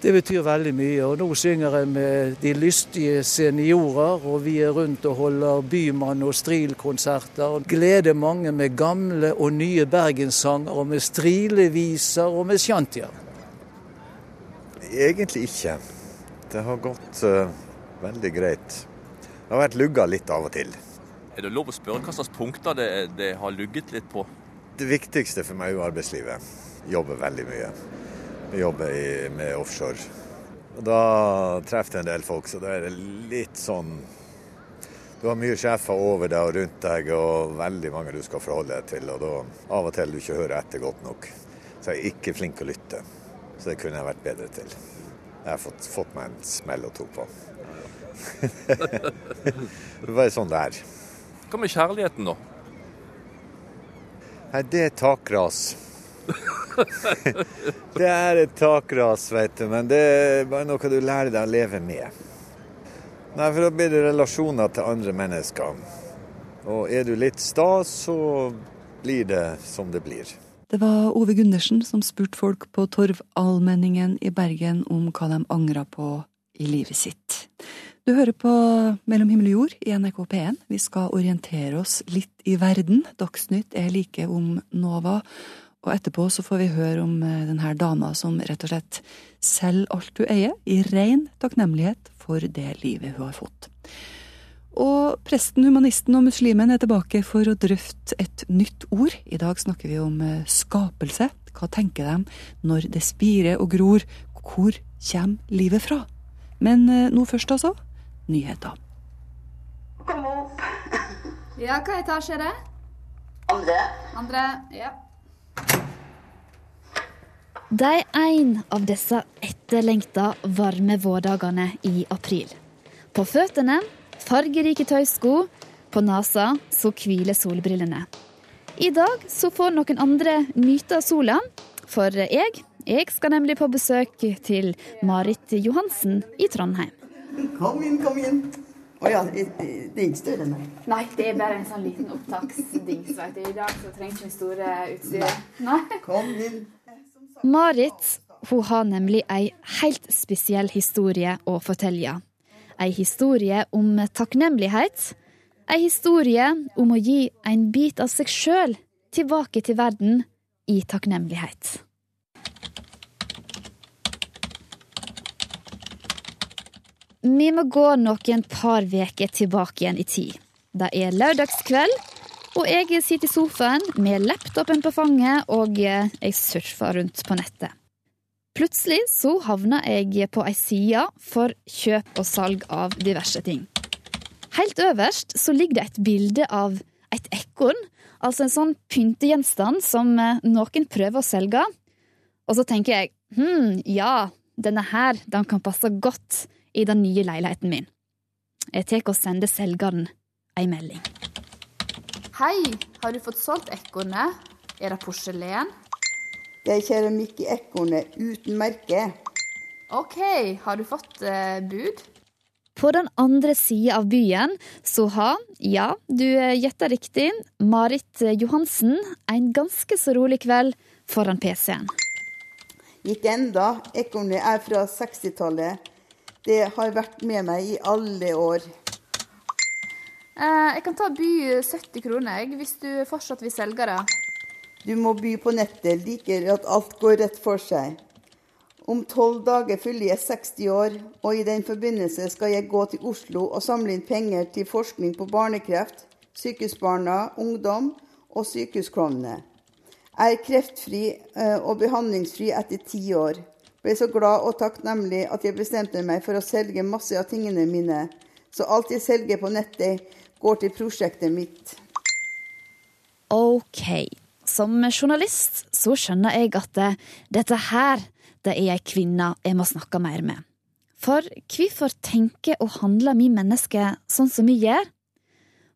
Det betyr veldig mye. og Nå synger jeg med de lystige seniorer, og vi er rundt og holder bymann- og strilkonserter. og Gleder mange med gamle og nye bergenssanger, og med strileviser og med shantier. Egentlig ikke. Det har gått uh, veldig greit. Det har vært lugga litt av og til. Er det lov å spørre hva slags punkter det, det har lugget litt på? Det viktigste for meg er jo arbeidslivet. Jobber veldig mye. Jobber i, med offshore. Og da treffer jeg en del folk, så da er det litt sånn Du har mye sjefer over deg og rundt deg, og veldig mange du skal forholde deg til. Og da av og til du ikke hører etter godt nok. Så jeg er ikke flink til å lytte. Så det kunne jeg vært bedre til. Jeg har fått, fått meg en smell og to på. det er bare sånn det er. Hva med kjærligheten, da? Nei, det er takras. det er et takras, vet du, men det er bare noe du lærer deg å leve med. Nei, for da blir det relasjoner til andre mennesker. Og er du litt sta, så blir det som det blir. Det var Ove Gundersen som spurte folk på Torvallmenningen i Bergen om hva de angra på i livet sitt. Du hører på Mellom himmel og jord i NRK P1. Vi skal orientere oss litt i verden. Dagsnytt er like om Nova. Og etterpå så får vi høre om eh, denne dama som rett og slett selger alt hun eier, i ren takknemlighet for det livet hun har fått. Og presten, humanisten og muslimen er tilbake for å drøfte et nytt ord. I dag snakker vi om eh, skapelse. Hva tenker de når det spirer og gror? Hvor kommer livet fra? Men eh, nå først, altså. Nyheter. Kom opp. Ja, hva etasje er det? Andre. Andre, ja. Det er en av disse etterlengta varme vårdagene i april. På føttene fargerike tøysko, på nesa så hviler solbrillene. I dag så får noen andre nyte av sola, for jeg, jeg skal nemlig på besøk til Marit Johansen i Trondheim. Kom inn, kom inn. Å ja, det er ikke større, nei. Nei, det er bare en sånn liten opptaksdings. I dag så trenger vi store utstyr. Nei. Kom inn. Marit hun har nemlig ei helt spesiell historie å fortelle. Ei historie om takknemlighet. Ei historie om å gi en bit av seg sjøl tilbake til verden i takknemlighet. Vi må gå noen par veker tilbake igjen i tid. Det er lørdagskveld, og jeg sitter i sofaen med laptopen på fanget og jeg surfer rundt på nettet. Plutselig så havna jeg på ei side for kjøp og salg av diverse ting. Helt øverst så ligger det et bilde av et ekorn, altså en sånn pyntegjenstand som noen prøver å selge. Og så tenker jeg hm, ja, denne her den kan passe godt i den nye leiligheten min. Jeg tar og sender selgeren ei melding. Hei, har du fått solgt ekornet? Er det porselen? Det er keramikk i ekornet uten merke. OK, har du fått eh, bud? På den andre sida av byen så har, ja, du gjetta riktig, Marit Johansen en ganske så rolig kveld foran PC-en. Ikke enda. Ekornet er fra 60-tallet. Det har vært med meg i alle år. Eh, jeg kan ta by 70 kroner jeg, hvis du fortsatt vil selge det. Du må by på nettet, liker at alt går rett for seg. Om tolv dager fyller jeg 60 år, og i den forbindelse skal jeg gå til Oslo og samle inn penger til forskning på barnekreft, sykehusbarna, ungdom og sykehusklovnene. Jeg er kreftfri eh, og behandlingsfri etter ti år. Ble så glad og takknemlig at jeg bestemte meg for å selge masse av tingene mine, så alt jeg selger på nettet, går til prosjektet mitt. OK. Som journalist så skjønner jeg at det, dette her, det er ei kvinne jeg må snakke mer med. For hvorfor tenker og handler vi mennesker sånn som vi gjør?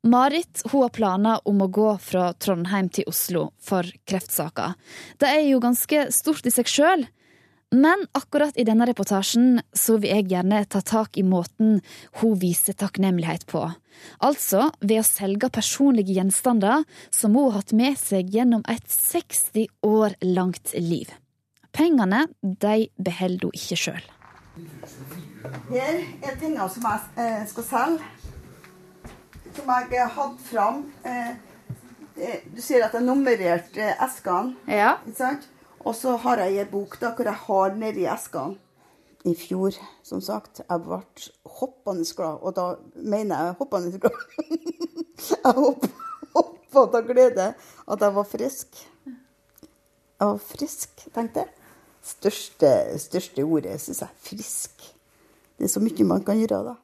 Marit hun har planer om å gå fra Trondheim til Oslo for kreftsaker. Det er jo ganske stort i seg sjøl, men akkurat i denne reportasjen så vil jeg gjerne ta tak i måten hun viser takknemlighet på. Altså ved å selge personlige gjenstander som hun har hatt med seg gjennom et 60 år langt liv. Pengene de beholder hun ikke sjøl. Her er tingene som jeg eh, skal selge. Som jeg har hatt fram. Eh, du sier at jeg nummererte eh, eskene. Ja. Ikke sant? Og så har jeg ei bok da, hvor jeg har nedi eskene. I fjor, som sagt, jeg ble hoppende glad. Og da mener jeg hoppende glad. jeg hoppa hopp av glede at jeg var frisk. Jeg var frisk, tenkte jeg. Største, største ordet, syns jeg. Frisk. Det er så mye man kan gjøre da.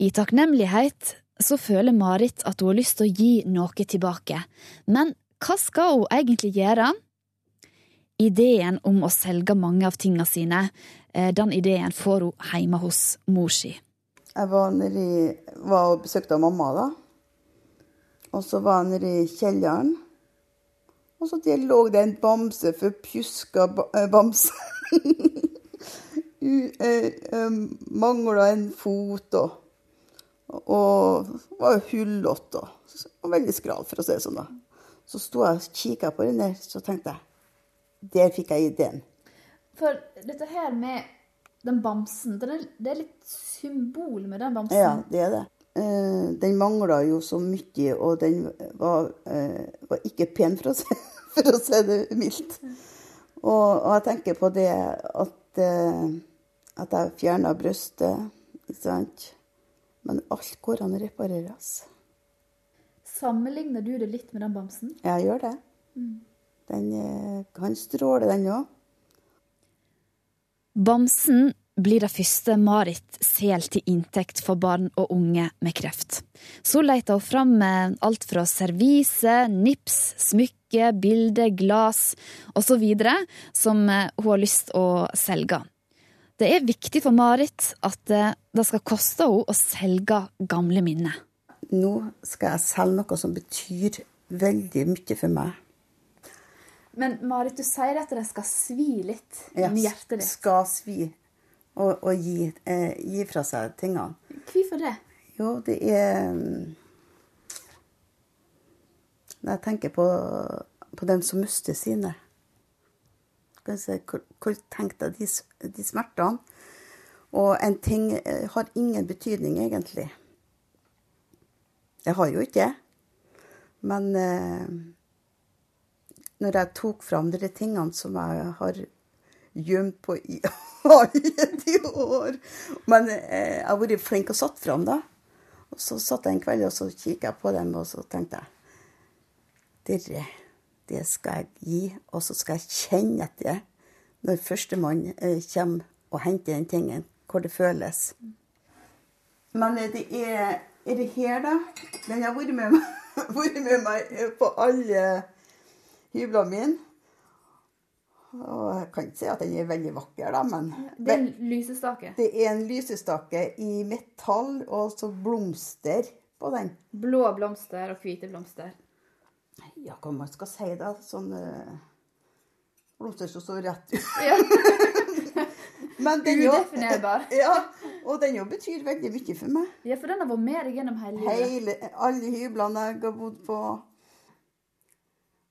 I takknemlighet så føler Marit at hun har lyst til å gi noe tilbake. Men hva skal hun egentlig gjøre? Ideen om å selge mange av tingene sine, den ideen får hun hjemme hos mor si. Jeg var, nede var og besøkte mamma da. Og så var jeg nede i kjelleren. Og så lå det en bamse, forpjuska bamse. Mangla en fot og, og var hullete og veldig skral, for å si det sånn. da. Så sto jeg og kikka på den der, så tenkte jeg der fikk jeg ideen. For dette her med den bamsen, det er, det er litt symbol med den bamsen. Ja, det er det. Eh, den mangla jo så mye, og den var, eh, var ikke pen, for å, se, for å si det mildt. Og, og jeg tenker på det at, eh, at jeg fjerna brystet, ikke sant. Men alt går an å repareres. Sammenligner du det litt med den bamsen? Jeg gjør det. Mm. Den eh, kan stråle, den òg. Bamsen blir det første Marit selger til inntekt for barn og unge med kreft. Så leter hun fram med alt fra servise, nips, smykke, bilder, glass osv. som eh, hun har lyst å selge. Det er viktig for Marit at eh, det skal koste henne å selge gamle minner. Nå skal jeg selge noe som betyr veldig mye for meg. Men Marit, du sier at det skal svi litt Ja, i hjertet ditt. Skal svi og, og gi, eh, gi fra seg tingene. Hvorfor det? Jo, det er mm, Når jeg tenker på, på dem som mister sine hvor, hvor tenkte jeg de, de smertene? Og en ting eh, har ingen betydning, egentlig. Jeg har jo ikke det. Men eh, når jeg tok fram de tingene som jeg har gjemt på i alle de år Men eh, jeg har vært flink og satt fram, da. Og så satt jeg en kveld og så kikket jeg på dem, og så tenkte jeg Dere, det skal jeg gi, og så skal jeg kjenne etter når førstemann eh, kommer og henter den tingen, hvor det føles. Men eh, det er, er det her, da? Den har vært med, meg- vært med meg på alle hyblene mine. Og jeg kan ikke si at den er veldig vakker, da, men Det er en lysestake. det er en lysestake i metall og så blomster på den. Blå blomster og hvite blomster. Ja, hva man skal si da? Sånn eh, blomster som står rett ut. Ja. Men den jo- Udefinerbar. Ja, og den jo betyr veldig mye for meg. Ja, for den har vært med deg gjennom hele livet. Hele, alle hyblene jeg har bodd på.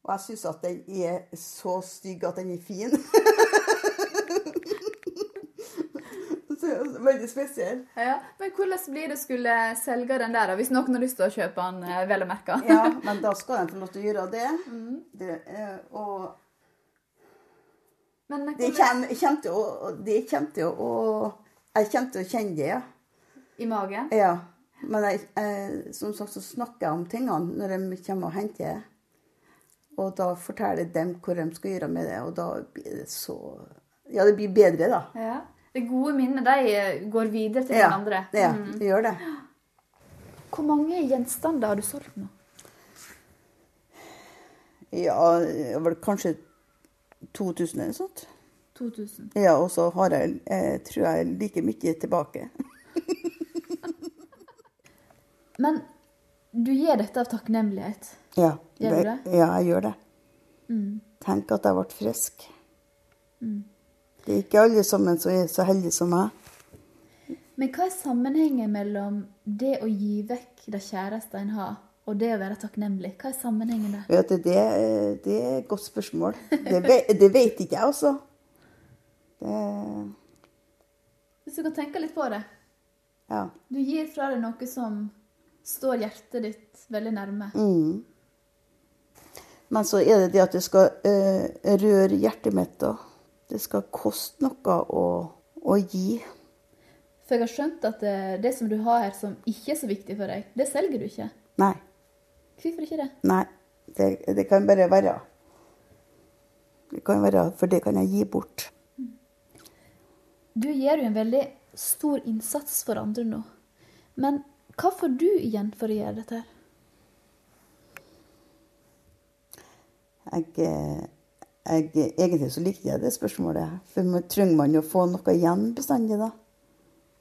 Og jeg syns at den er så stygg at den er fin. veldig spesiell. Ja, Men hvordan blir det skulle selge den der, hvis noen har lyst til å kjøpe den, eh, vel å merke? Ja, men da skal den få lov til å gjøre det. det eh, og Men det hvordan- kommer, kommer til å Det kommer til å Jeg kommer til å kjenne det, ja. I magen? Ja. Men jeg, jeg, som sagt så snakker jeg om tingene når de kommer og henter det. Og da forteller dem hva de skal gjøre med det, og da blir det så Ja, det blir bedre, da. Ja. Det gode minnet de eh, går videre til Ja, den andre. ja, Mm. det gjør det. Hvor mange gjenstander har du solgt nå? Ja, det var kanskje 2000 eller sånt. 2000. Ja, og så har jeg, jeg tror jeg, like mye tilbake. Men du gjør dette av takknemlighet. Ja, Gjør du det-? Ja, jeg gjør det. Mm. Tenk at jeg ble frisk. Mm. Det er ikke alle sammen som er så heldige som meg. Men hva er sammenhengen mellom det å gi vekk det kjæreste en har, og det å være takknemlig? Hva er sammenhengen der? Vet du, det, det er et godt spørsmål. Det, ve- det vet ikke jeg, altså. Det, Hvis du kan tenke litt på det. ja. Du gir fra deg noe som står hjertet ditt veldig nærme. Mm. Men så er det det at det skal eh, røre hjertet mitt, da. Det skal koste noe å, å gi. For jeg har skjønt at det, det som du har her som ikke er så viktig for deg, det selger du ikke. Nei. Hvorfor ikke det? Nei. Det, det kan bare være. Det kan være, For det kan jeg gi bort. Du gjør jo en veldig stor innsats for andre nå. Men hva får du igjen for å gjøre dette? her? Jeg, eh, jeg, egentlig så likte jeg det spørsmålet. For man, trenger man å få noe igjen bestandig, da?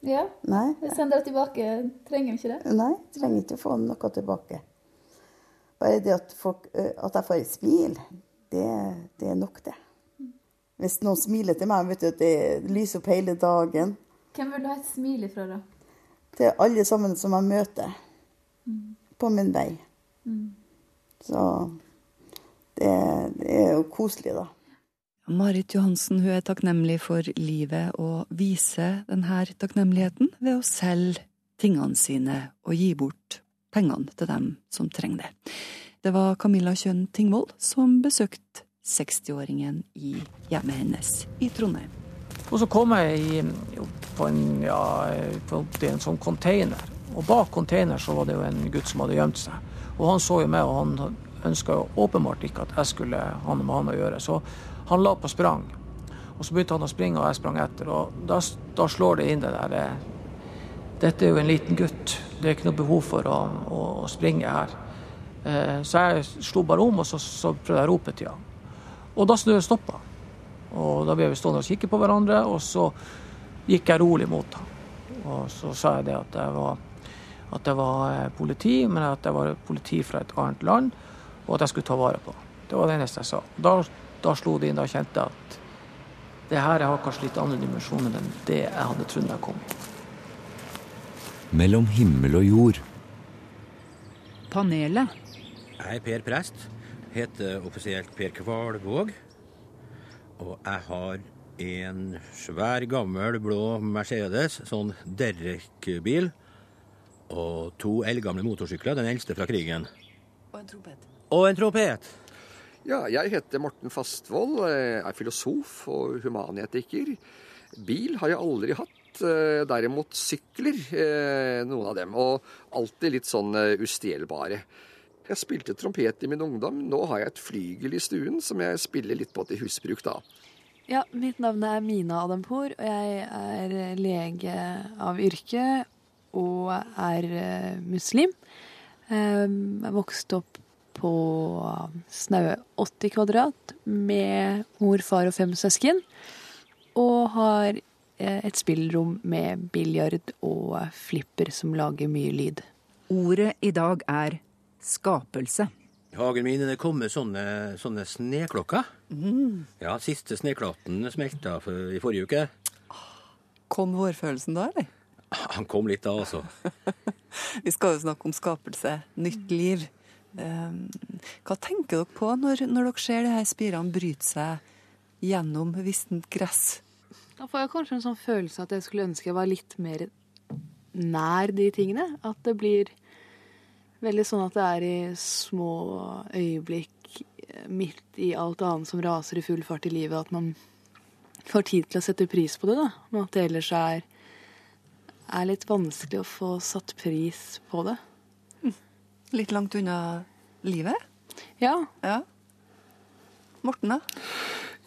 Ja, Nei. Vi sender det tilbake. Trenger vi ikke det? Nei, trenger ikke å få noe tilbake. Bare det at, folk, at jeg får et smil, det, det er nok, det. Hvis noen smiler til meg, vet du at det lyser opp hele dagen. Hvem vil du ha et smil ifra, da? Til alle sammen som jeg møter på min vei. Mm. Så det, det er jo koselig, da. Marit Johansen hun er takknemlig for livet og viser denne takknemligheten ved å selge tingene sine og gi bort pengene til dem som trenger det. Det var Camilla Kjønn Tingvold som besøkte 60-åringen i hjemmet hennes i Trondheim. Og så kom jeg i, på, en, ja, på en sånn container. Og bak container så var det jo en gutt som hadde gjemt seg. Og han så jo meg, og han ønska åpenbart ikke at jeg skulle ha noe med han å gjøre. Så han la på sprang. Og så begynte han å springe, og jeg sprang etter. Og da, da slår det inn det der eh, Dette er jo en liten gutt. Det er ikke noe behov for å, å, å springe her. Eh, så jeg slo bare om, og så, så prøvde jeg å rope til han. Og da stoppa Og da ble vi stående og kikke på hverandre, og så gikk jeg rolig mot ham. Og så sa jeg det at jeg var, at jeg var eh, politi, men at jeg var politi fra et annet land, og at jeg skulle ta vare på Det var det eneste jeg sa. Da, da slo det inn, da kjente jeg at det her har kanskje litt andre dimensjoner enn det jeg hadde trodd jeg kom i. Mellom himmel og jord. Panelet. Jeg er Per Prest. Heter offisielt Per Kvalvåg. Og jeg har en svær, gammel blå Mercedes, sånn Derrick-bil. Og to eldgamle motorsykler, den eldste fra krigen. Og en trompet. Og en trompet. Ja, jeg heter Morten Fastvold, er filosof og humanetiker. Bil har jeg aldri hatt. eh, Derimot sykler, eh, noen av dem. Og alltid litt sånn eh, ustjelbare. Jeg spilte trompet i min ungdom. Nå har jeg et flygel i stuen som jeg spiller litt på til husbruk, da. Ja, mitt navn er Mina Adampour, og jeg er lege av yrke og er muslim. Eh, Jeg vokste opp på snaue 80 kvadrat med mor, far og fem søsken. Og har eh, et spillrom med biljard og flipper som lager mye lyd. Ordet i dag er skapelse. I hagen min er det kommer sånne, sånne sneklokker. Mm. Ja, siste sneklatten smelta for, i forrige uke. Kom vårfølelsen da, eller? Han kom litt da, altså. Vi skal jo snakke om skapelse, nytt liv. Um, hva tenker dere på når, når dere ser de her spirene bryte seg gjennom vistent gress? Da får jeg kanskje en sånn følelse at jeg skulle ønske jeg var litt mer nær de tingene. At det blir veldig sånn at det er i små øyeblikk eh, midt i alt annet som raser i full fart i livet, at man får tid til å sette pris på det, da. Men at det ellers er, er litt vanskelig å få satt pris på det. Litt langt unna livet? Ja. ja. Morten, da?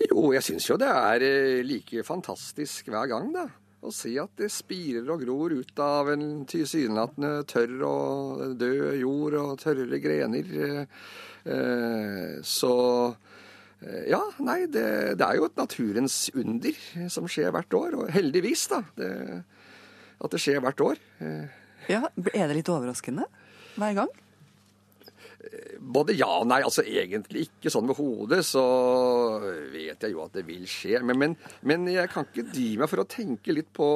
Jo, jeg syns jo det er eh, like fantastisk hver gang, da. Å se at det spirer og gror ut av en tilsynelatende tørr og død jord og tørre grener. eh, eh, Så ja, nei, det, det er jo et naturens under som skjer hvert år. Og heldigvis, da. Det, at det skjer hvert år. Ja, Er det litt overraskende hver gang? Både ja og nei. Altså egentlig ikke sånn med hodet, så vet jeg jo at det vil skje. Men, men, men jeg kan ikke dy meg for å tenke litt på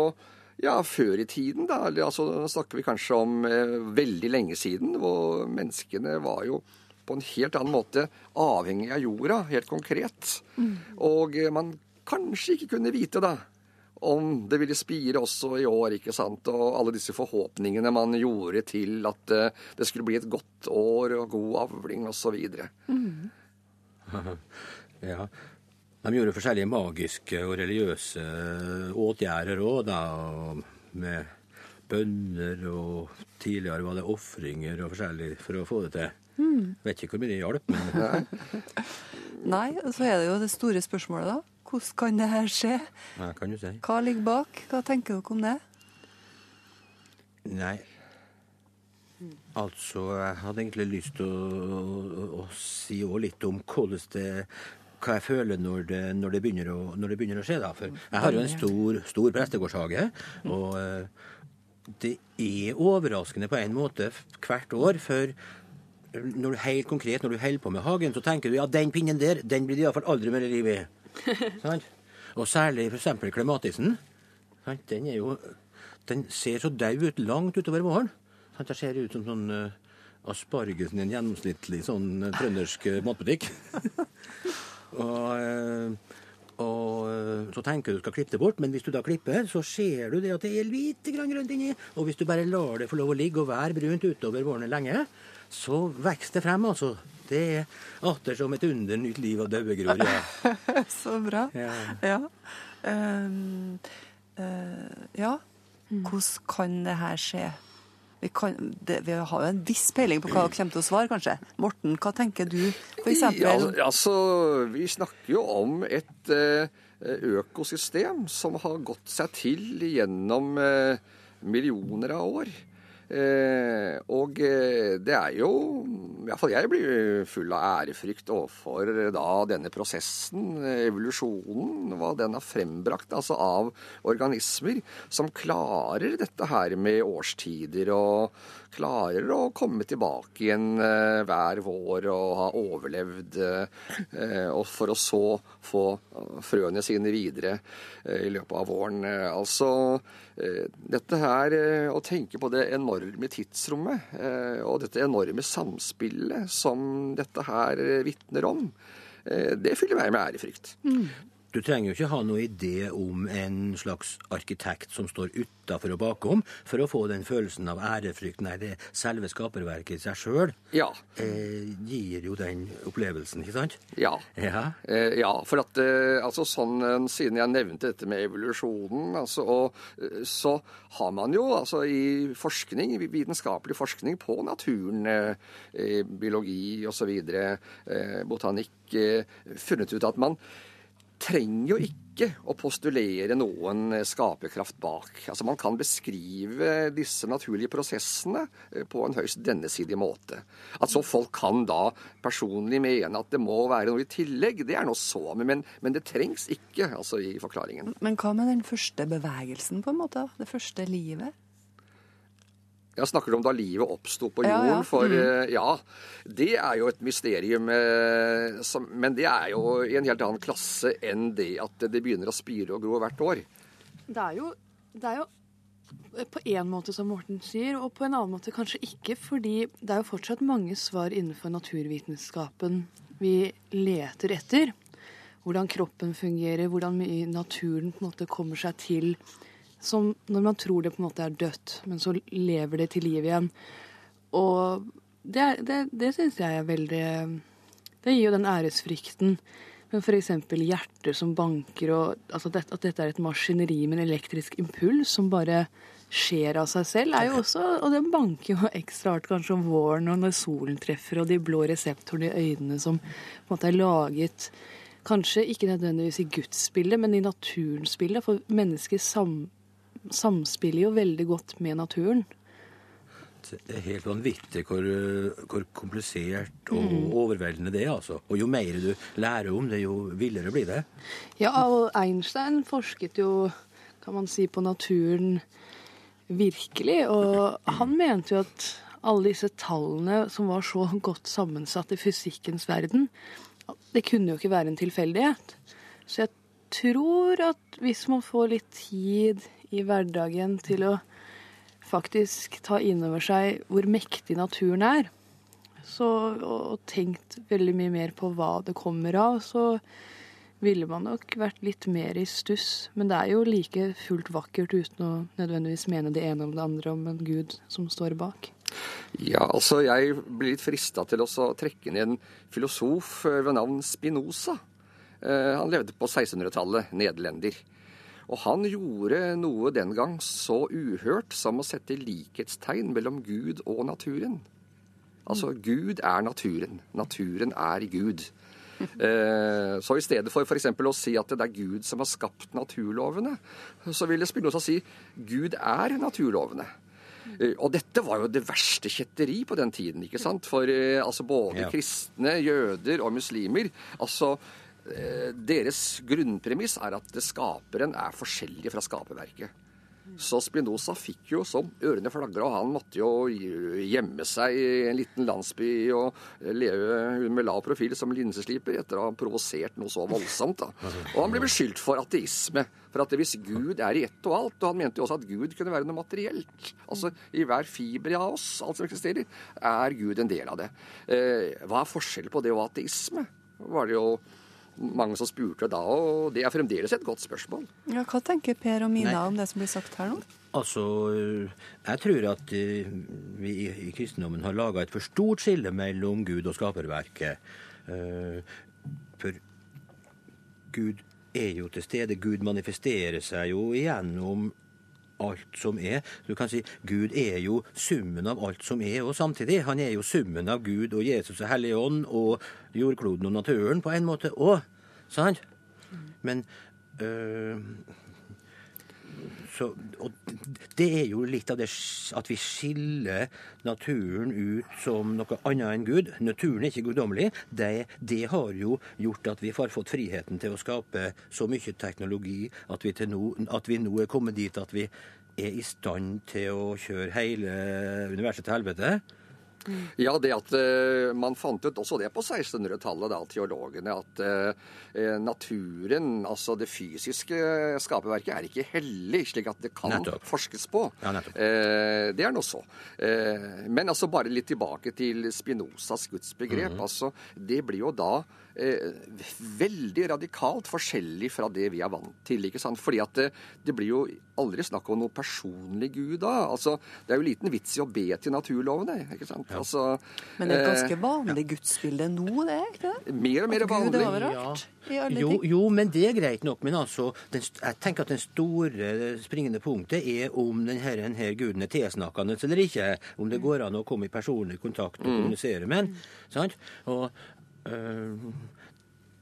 ja, før i tiden, da. Altså, nå snakker vi kanskje om eh, veldig lenge siden, hvor menneskene var jo på en helt annen måte avhengig av jorda, helt konkret. Og eh, man kanskje ikke kunne vite, da, om det ville spire også i år, ikke sant. Og alle disse forhåpningene man gjorde til at eh, det skulle bli et godt år og god avling osv. ja. De gjorde forskjellige magiske og religiøse åtgjerder òg, da. Med bønner og tidligere var det ofringer og forskjellig for å få det til. Mm. Vet ikke hvor mye det hjalp, men Nei, og så er det jo det store spørsmålet, da. Hvordan kan det her skje? Hva kan du si? Hva ligger bak? Hva tenker dere om det? Nei. Altså, jeg hadde egentlig lyst til å, å, å si òg litt om hvordan det hva jeg føler når det, når det, begynner, å, når det begynner å skje. da. For jeg har jo en stor, stor prestegårdshage. Og eh, det er overraskende på en måte hvert år. For når du helt konkret, når du holder på med hagen, så tenker du ja, den pinnen der, den blir det iallfall aldri mer liv i. Og særlig f.eks. klematisen. Den jo Den ser så daud ut langt utover våren. Sant? Det ser ut som sånn uh, aspargesen i en gjennomsnittlig sånn eh, trøndersk eh, matbutikk. og, og, så tenker du skal klippe det bort, men hvis du da klipper, så ser du det at det er lite grann grønt inni. Og hvis du bare lar det få lov å ligge og være brunt utover våren lenge, så vokser det frem, altså. Det er atter som et under nytt liv og dauegror. Ja. Så bra. Ja. Ja. Um, uh, ja. Hvordan kan det her skje? Vi, kan, det, vi har jo en viss peiling på hva dere kommer til å svare, kanskje. Morten, hva tenker du, f.eks.? Ja, altså, vi snakker jo om et eh, økosystem som har gått seg til gjennom eh, millioner av år. Eh, og eh, det er jo Iallfall jeg blir full av ærefrykt overfor eh, da denne prosessen, evolusjonen, hva den har frembrakt altså av organismer som klarer dette her med årstider og klarer å komme tilbake igjen eh, hver vår og ha overlevd, eh, og for å så få frøene sine videre eh, i løpet av våren. Eh, Altså, eh, dette her eh, å tenke på det enorme tidsrommet eh, og dette enorme samspillet som dette her eh, vitner om, eh, det fyller meg med ærefrykt. Du trenger jo ikke ha noe idé om en slags arkitekt som står utafor og bakom, for å få den følelsen av ærefrykt. Nei, det selve skaperverket i seg sjøl Ja. eh, gir jo den opplevelsen, ikke sant? Ja. Ja. Eh, ja, for at eh, altså sånn, eh, Siden jeg nevnte dette med evolusjonen, altså, og, eh, så har man jo altså i forskning, vitenskapelig forskning på naturen, eh, biologi osv., eh, botanikk, funnet ut at man trenger jo ikke å postulere noen eh, skaperkraft bak. Altså Man kan beskrive disse naturlige prosessene eh, på en høyst dennesidig måte. At så folk kan da personlig mene at det må være noe i tillegg, det er noe så, men, men det trengs ikke altså i forklaringen. Men hva med den første bevegelsen, på en måte? Det første livet? Jeg snakker om da livet oppsto på jorden. ja. For Mm. eh, ja, det er jo et mysterium. eh, som, men det er jo i en helt annen klasse enn det at det begynner å spire og gro hvert år. Det er jo, det er jo på en måte som Morten sier, og på en annen måte kanskje ikke, fordi det er jo fortsatt mange svar innenfor naturvitenskapen vi leter etter. Hvordan kroppen fungerer, hvordan naturen på en måte kommer seg til. Som når man tror det på en måte er dødt, men så lever det til liv igjen. Og det, det, det syns jeg er veldig Det gir jo den æresfrykten. Men f.eks. hjerter som banker, og altså det, at dette er et maskineri med en elektrisk impuls som bare skjer av seg selv, er jo også Og den banker jo ekstra hardt kanskje om våren og når solen treffer, og de blå reseptorene i øynene som på en måte er laget Kanskje ikke nødvendigvis i gudsbildet, men i naturens bilde. For mennesker sam, samspiller jo veldig godt med naturen. Det er helt vanvittig hvor, hvor komplisert og Mm. overveldende det er. altså. Og jo mer du lærer om det, jo villere blir det. Ja, og Einstein forsket jo, kan man si, på naturen virkelig. Og han mente jo at alle disse tallene som var så godt sammensatt i fysikkens verden, det kunne jo ikke være en tilfeldighet. Så jeg tror at hvis man får litt tid i hverdagen til å faktisk ta inn over seg hvor mektig naturen er, så, og, tenkt veldig mye mer på hva det kommer av, så ville man nok vært litt mer i stuss. Men det er jo like fullt vakkert uten å nødvendigvis mene det ene om det andre om en gud som står bak. Ja, altså jeg blir litt frista til å trekke ned en filosof ved navn Spinoza. Eh, Han levde på 1600-tallet, nederlender. Og han gjorde noe den gang så uhørt som å sette likhetstegn mellom Gud og naturen. Altså, Gud er naturen. Naturen er Gud. Eh, Så i stedet for f.eks. å si at det er Gud som har skapt naturlovene, så ville Spinoza si Gud er naturlovene. Eh, Og dette var jo det verste kjetteri på den tiden, ikke sant? For eh, altså både Ja. kristne, jøder og muslimer altså Deres grunnpremiss er at skaperen er forskjellig fra skaperverket. Så Spinoza fikk jo som ørene flagra, og han måtte jo gjemme seg i en liten landsby og leve med lav profil som linsesliper etter å ha provosert noe så voldsomt. da. Og han ble beskyldt for ateisme. For at hvis Gud er i ett og alt, og han mente jo også at Gud kunne være noe materielt. Altså i hver fiber av oss, alt som eksisterer, er Gud en del av det. Eh, hva er forskjellen på det og ateisme? Var det jo mange som spurte da, og det er fremdeles et godt spørsmål. Ja, hva tenker Per og Mina Nei. om det som blir sagt her nå? Altså, jeg tror at eh, vi i kristendommen har laga et for stort skille mellom Gud og skaperverket. Eh, For Gud er jo til stede. Gud manifesterer seg jo gjennom alt som er. Du kan si Gud er jo summen av alt som er, og samtidig. Han er jo summen av Gud og Jesus og Hellig Ånd og jordkloden og naturen på en måte òg. Sant? Men øh, så, det er jo litt av det at vi skiller naturen ut som noe annet enn Gud. Naturen er ikke guddommelig. Det, det har jo gjort at vi har fått friheten til å skape så mye teknologi at vi, nå, at vi nå er kommet dit at vi er i stand til å kjøre hele universet til helvete. Ja, det at uh, man fant ut også det på 1600-tallet, da, teologene, at uh, naturen, altså det fysiske skaperverket, er ikke hellig, slik at det kan Nettopp. forskes på. Ja. Eh, det er nå så. Men altså bare litt tilbake til Spinozas gudsbegrep. Mhm. altså, Det blir jo da eh, veldig radikalt forskjellig fra det vi er vant til. ikke sant? Fordi at det, det blir jo aldri snakk om noe personlig Gud da. altså, Det er jo liten vits i å be til naturlovene. ikke sant? Altså, Men det er et ganske vanlig ja. gudsbilde nå, det er ikke det? Mer og mer At Gud er vanlig. overalt. I Jo, jo, men det er greit nok. Men altså, den, jeg tenker at den store springende punktet er om denne, denne guden er tilsnakkende eller ikke. Om det går an å komme i personlig kontakt og Mm. kommunisere med den. Sant? Og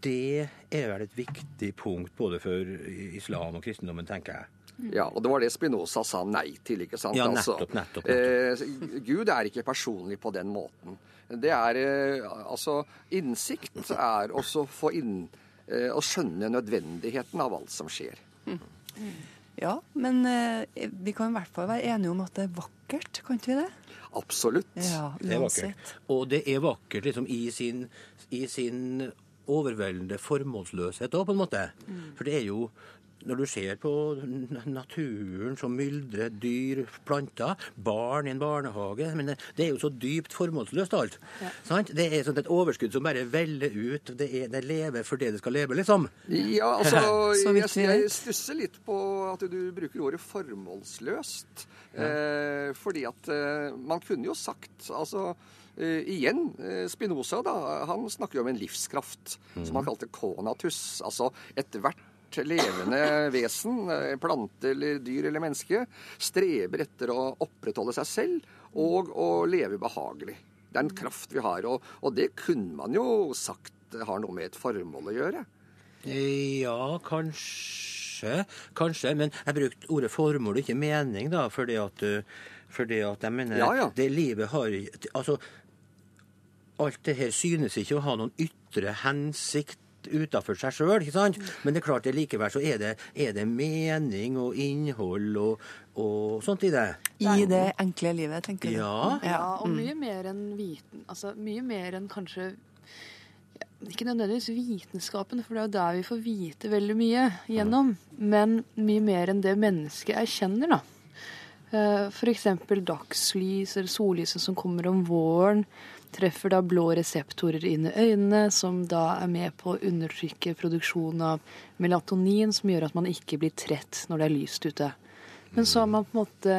det er vel et viktig punkt både for islam og kristendommen, tenker jeg. Ja, og det var det Spinoza sa nei til, ikke sant? Ja, nettopp, nettopp, nettopp, Eh, Gud er ikke personlig på den måten. Det er eh, Altså, innsikt er også få inn eh, å skjønne nødvendigheten av alt som skjer. Ja, men eh, vi kan i hvert fall være enige om at det er vakkert, kan ikke vi det? Absolutt. Ja, Det er uansett. vakkert. Og det er vakkert liksom i sin, i sin overveldende formålsløshet òg, på en måte. For det er jo når du ser på naturen som myldrer, dyr, planter, barn i en barnehage men det, det er jo så dypt formålsløst alt. Sant? Det er sånn et overskudd som bare veller ut. Det, er, det lever for det det skal leve, liksom. Ja, altså, Så jeg, jeg stusser litt på at du bruker ordet formålsløst. Eh, fordi at eh, man kunne jo sagt altså Uh, igjen, eh, Spinoza da, han snakker jo om en livskraft som han kalte conatus. Altså ethvert levende vesen, eh, plante eller dyr eller menneske, streber etter å opprettholde seg selv og å leve behagelig. Det er en kraft vi har, og, og det kunne man jo sagt har noe med et formål å gjøre. Ja, kanskje. Kanskje. Men jeg brukte ordet formål, ikke mening, da. Fordi at, uh, fordi at jeg mener Ja, ja. Det livet har Altså, alt det her synes ikke å ha noen ytre hensikt utafor seg sjøl, ikke sant? Men det er klart, det likevel så er det, er det mening og innhold og, og sånt i det. I det enkle livet, tenker du? Ja. Ja, og Mm. mye mer enn viten... Altså, mye mer enn kanskje Ikke nødvendigvis vitenskapen, for det er jo der vi får vite veldig mye gjennom. Men mye mer enn det mennesket erkjenner, da. F.eks. For eksempel dagslys eller sollyset som kommer om våren, treffer da blå reseptorer inn i øynene, som da er med på å undertrykke produksjonen av melatonin, som gjør at man ikke blir trett når det er lyst ute. Men så har man på en måte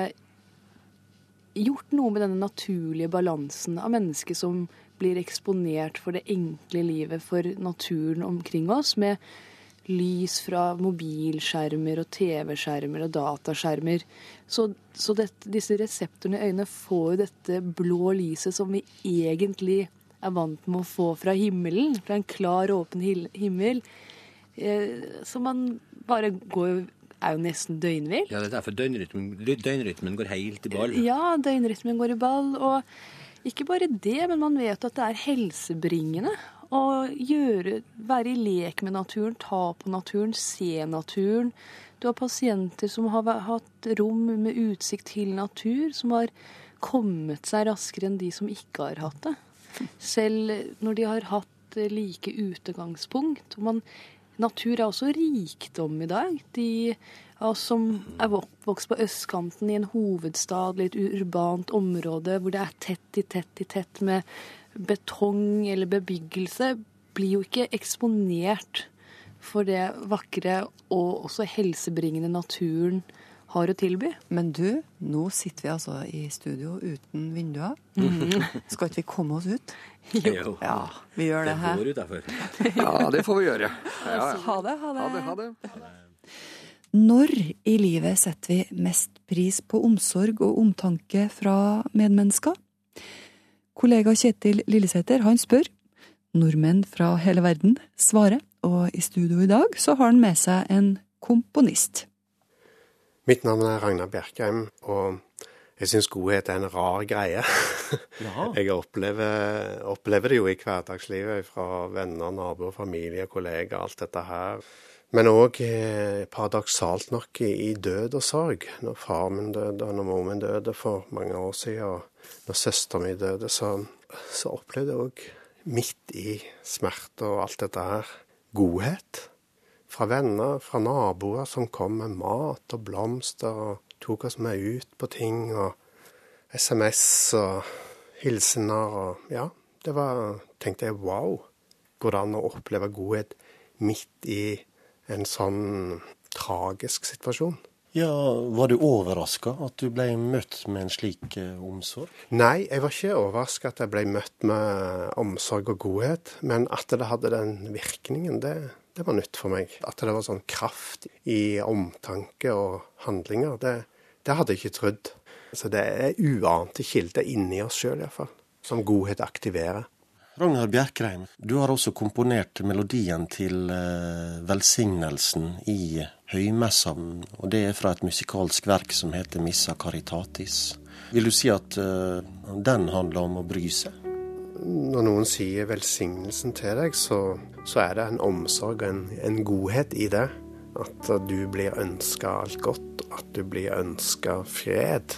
gjort noe med denne naturlige balansen av mennesker som blir eksponert for det enkle livet, for naturen omkring oss, med lys fra mobilskjermer og TV-skjermer og dataskjermer. Så, så dette, disse reseptorene i øynene får jo dette blå lyset som vi egentlig er vant med å få fra himmelen, fra en klar, åpen himmel. Eh, så man bare går er jo nesten døgnvill. Ja, Det er derfor døgnrytmen, døgnrytmen går helt i ball. Ja, døgnrytmen går i ball. Og ikke bare det, men man vet at det er helsebringende å gjøre, være i lek med naturen, ta på naturen, se naturen. Du har pasienter som har hatt rom med utsikt til natur, som har kommet seg raskere enn de som ikke har hatt det. Selv når de har hatt like utegangspunkt. Og man, natur er også rikdom i dag. De av oss som er oppvokst på østkanten i en hovedstad, litt urbant område hvor det er tett i tett i tett med betong eller bebyggelse, blir jo ikke eksponert for det vakre og også helsebringende naturen har å tilby. Men du, nå sitter vi altså i studio uten vinduer. Mhm. Skal ikke vi komme oss ut? Jo. Ja, vi gjør det her. går. Ja, det får vi gjøre. Ja, ja. Ha det, ha det. Ha det, ha det. Når i livet setter vi mest pris på omsorg og omtanke fra medmennesker? Kollega Kjetil Lillesæter han spør. Nordmenn fra hele verden svarer, og i studio i dag så har han med seg en komponist. Mitt navn er Ragnar Bjerkheim, og jeg syns godhet er en rar greie. Ja. Jeg opplever, opplever det jo i hverdagslivet fra venner, naboer, familie, kollegaer, alt dette her. Men òg eh, paradoksalt nok i, død og sorg. Når far min døde, og når mor min døde for mange år siden, når søsteren min døde, så, så opplevde jeg òg, midt i smerte og alt dette her, godhet. Fra venner, fra naboer som kom med mat og blomster og tok oss med ut på ting. og SMS og hilsener og Ja, det var Tenkte jeg wow. Går det an å oppleve godhet midt i en sånn tragisk situasjon? Ja, Var du overraska at du ble møtt med en slik eh, omsorg? Nei, jeg var ikke overraska at jeg ble møtt med omsorg og godhet, men at det hadde den virkningen, det, det var nytt for meg. At det var sånn kraft i omtanke og handlinger, det, det hadde jeg ikke trodd. Så det er uante kilder inni oss sjøl, iallfall, som godhet aktiverer. Ragnar Bjerkreim, du har også komponert melodien til eh, velsignelsen i høymessa, og det er fra et musikalsk verk som heter Missa Caritatis. Vil du si at eh, den handler om å bry seg? Når noen sier velsignelsen til deg, så, så er det en omsorg og en, en godhet i det. At du blir ønska alt godt, at du blir ønska fred.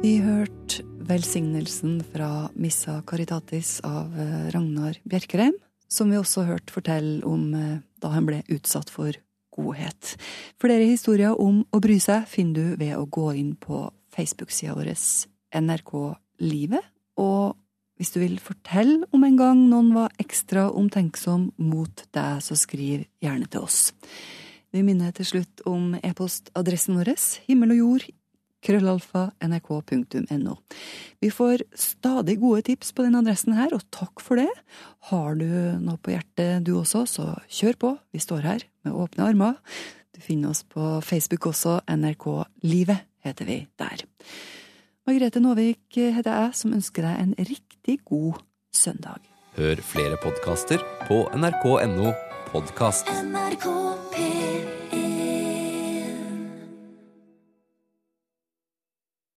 Vi hørte velsignelsen fra Missa Caritatis av eh, Ragnar Bjerkreim, som vi også hørte fortelle om eh, da han ble utsatt for godhet. Flere historier om å bry seg finner du ved å gå inn på Facebook-sida vår NRK Livet. Og hvis du vil fortelle om en gang noen var ekstra omtenksom mot deg, så skriv gjerne til oss. Vi minner til slutt om e-postadressen vår himmel og jord krøllalfa nrk.no. Vi får stadig gode tips på den adressen her, og takk for det. Har du noe på hjertet du også, så kjør på. Vi står her med åpne armer. Du finner oss på Facebook også. NRK Livet heter vi der. Margrethe Nåvik heter jeg, som ønsker deg en riktig god søndag. Hør flere podkaster på nrk.no podkast. NRK P3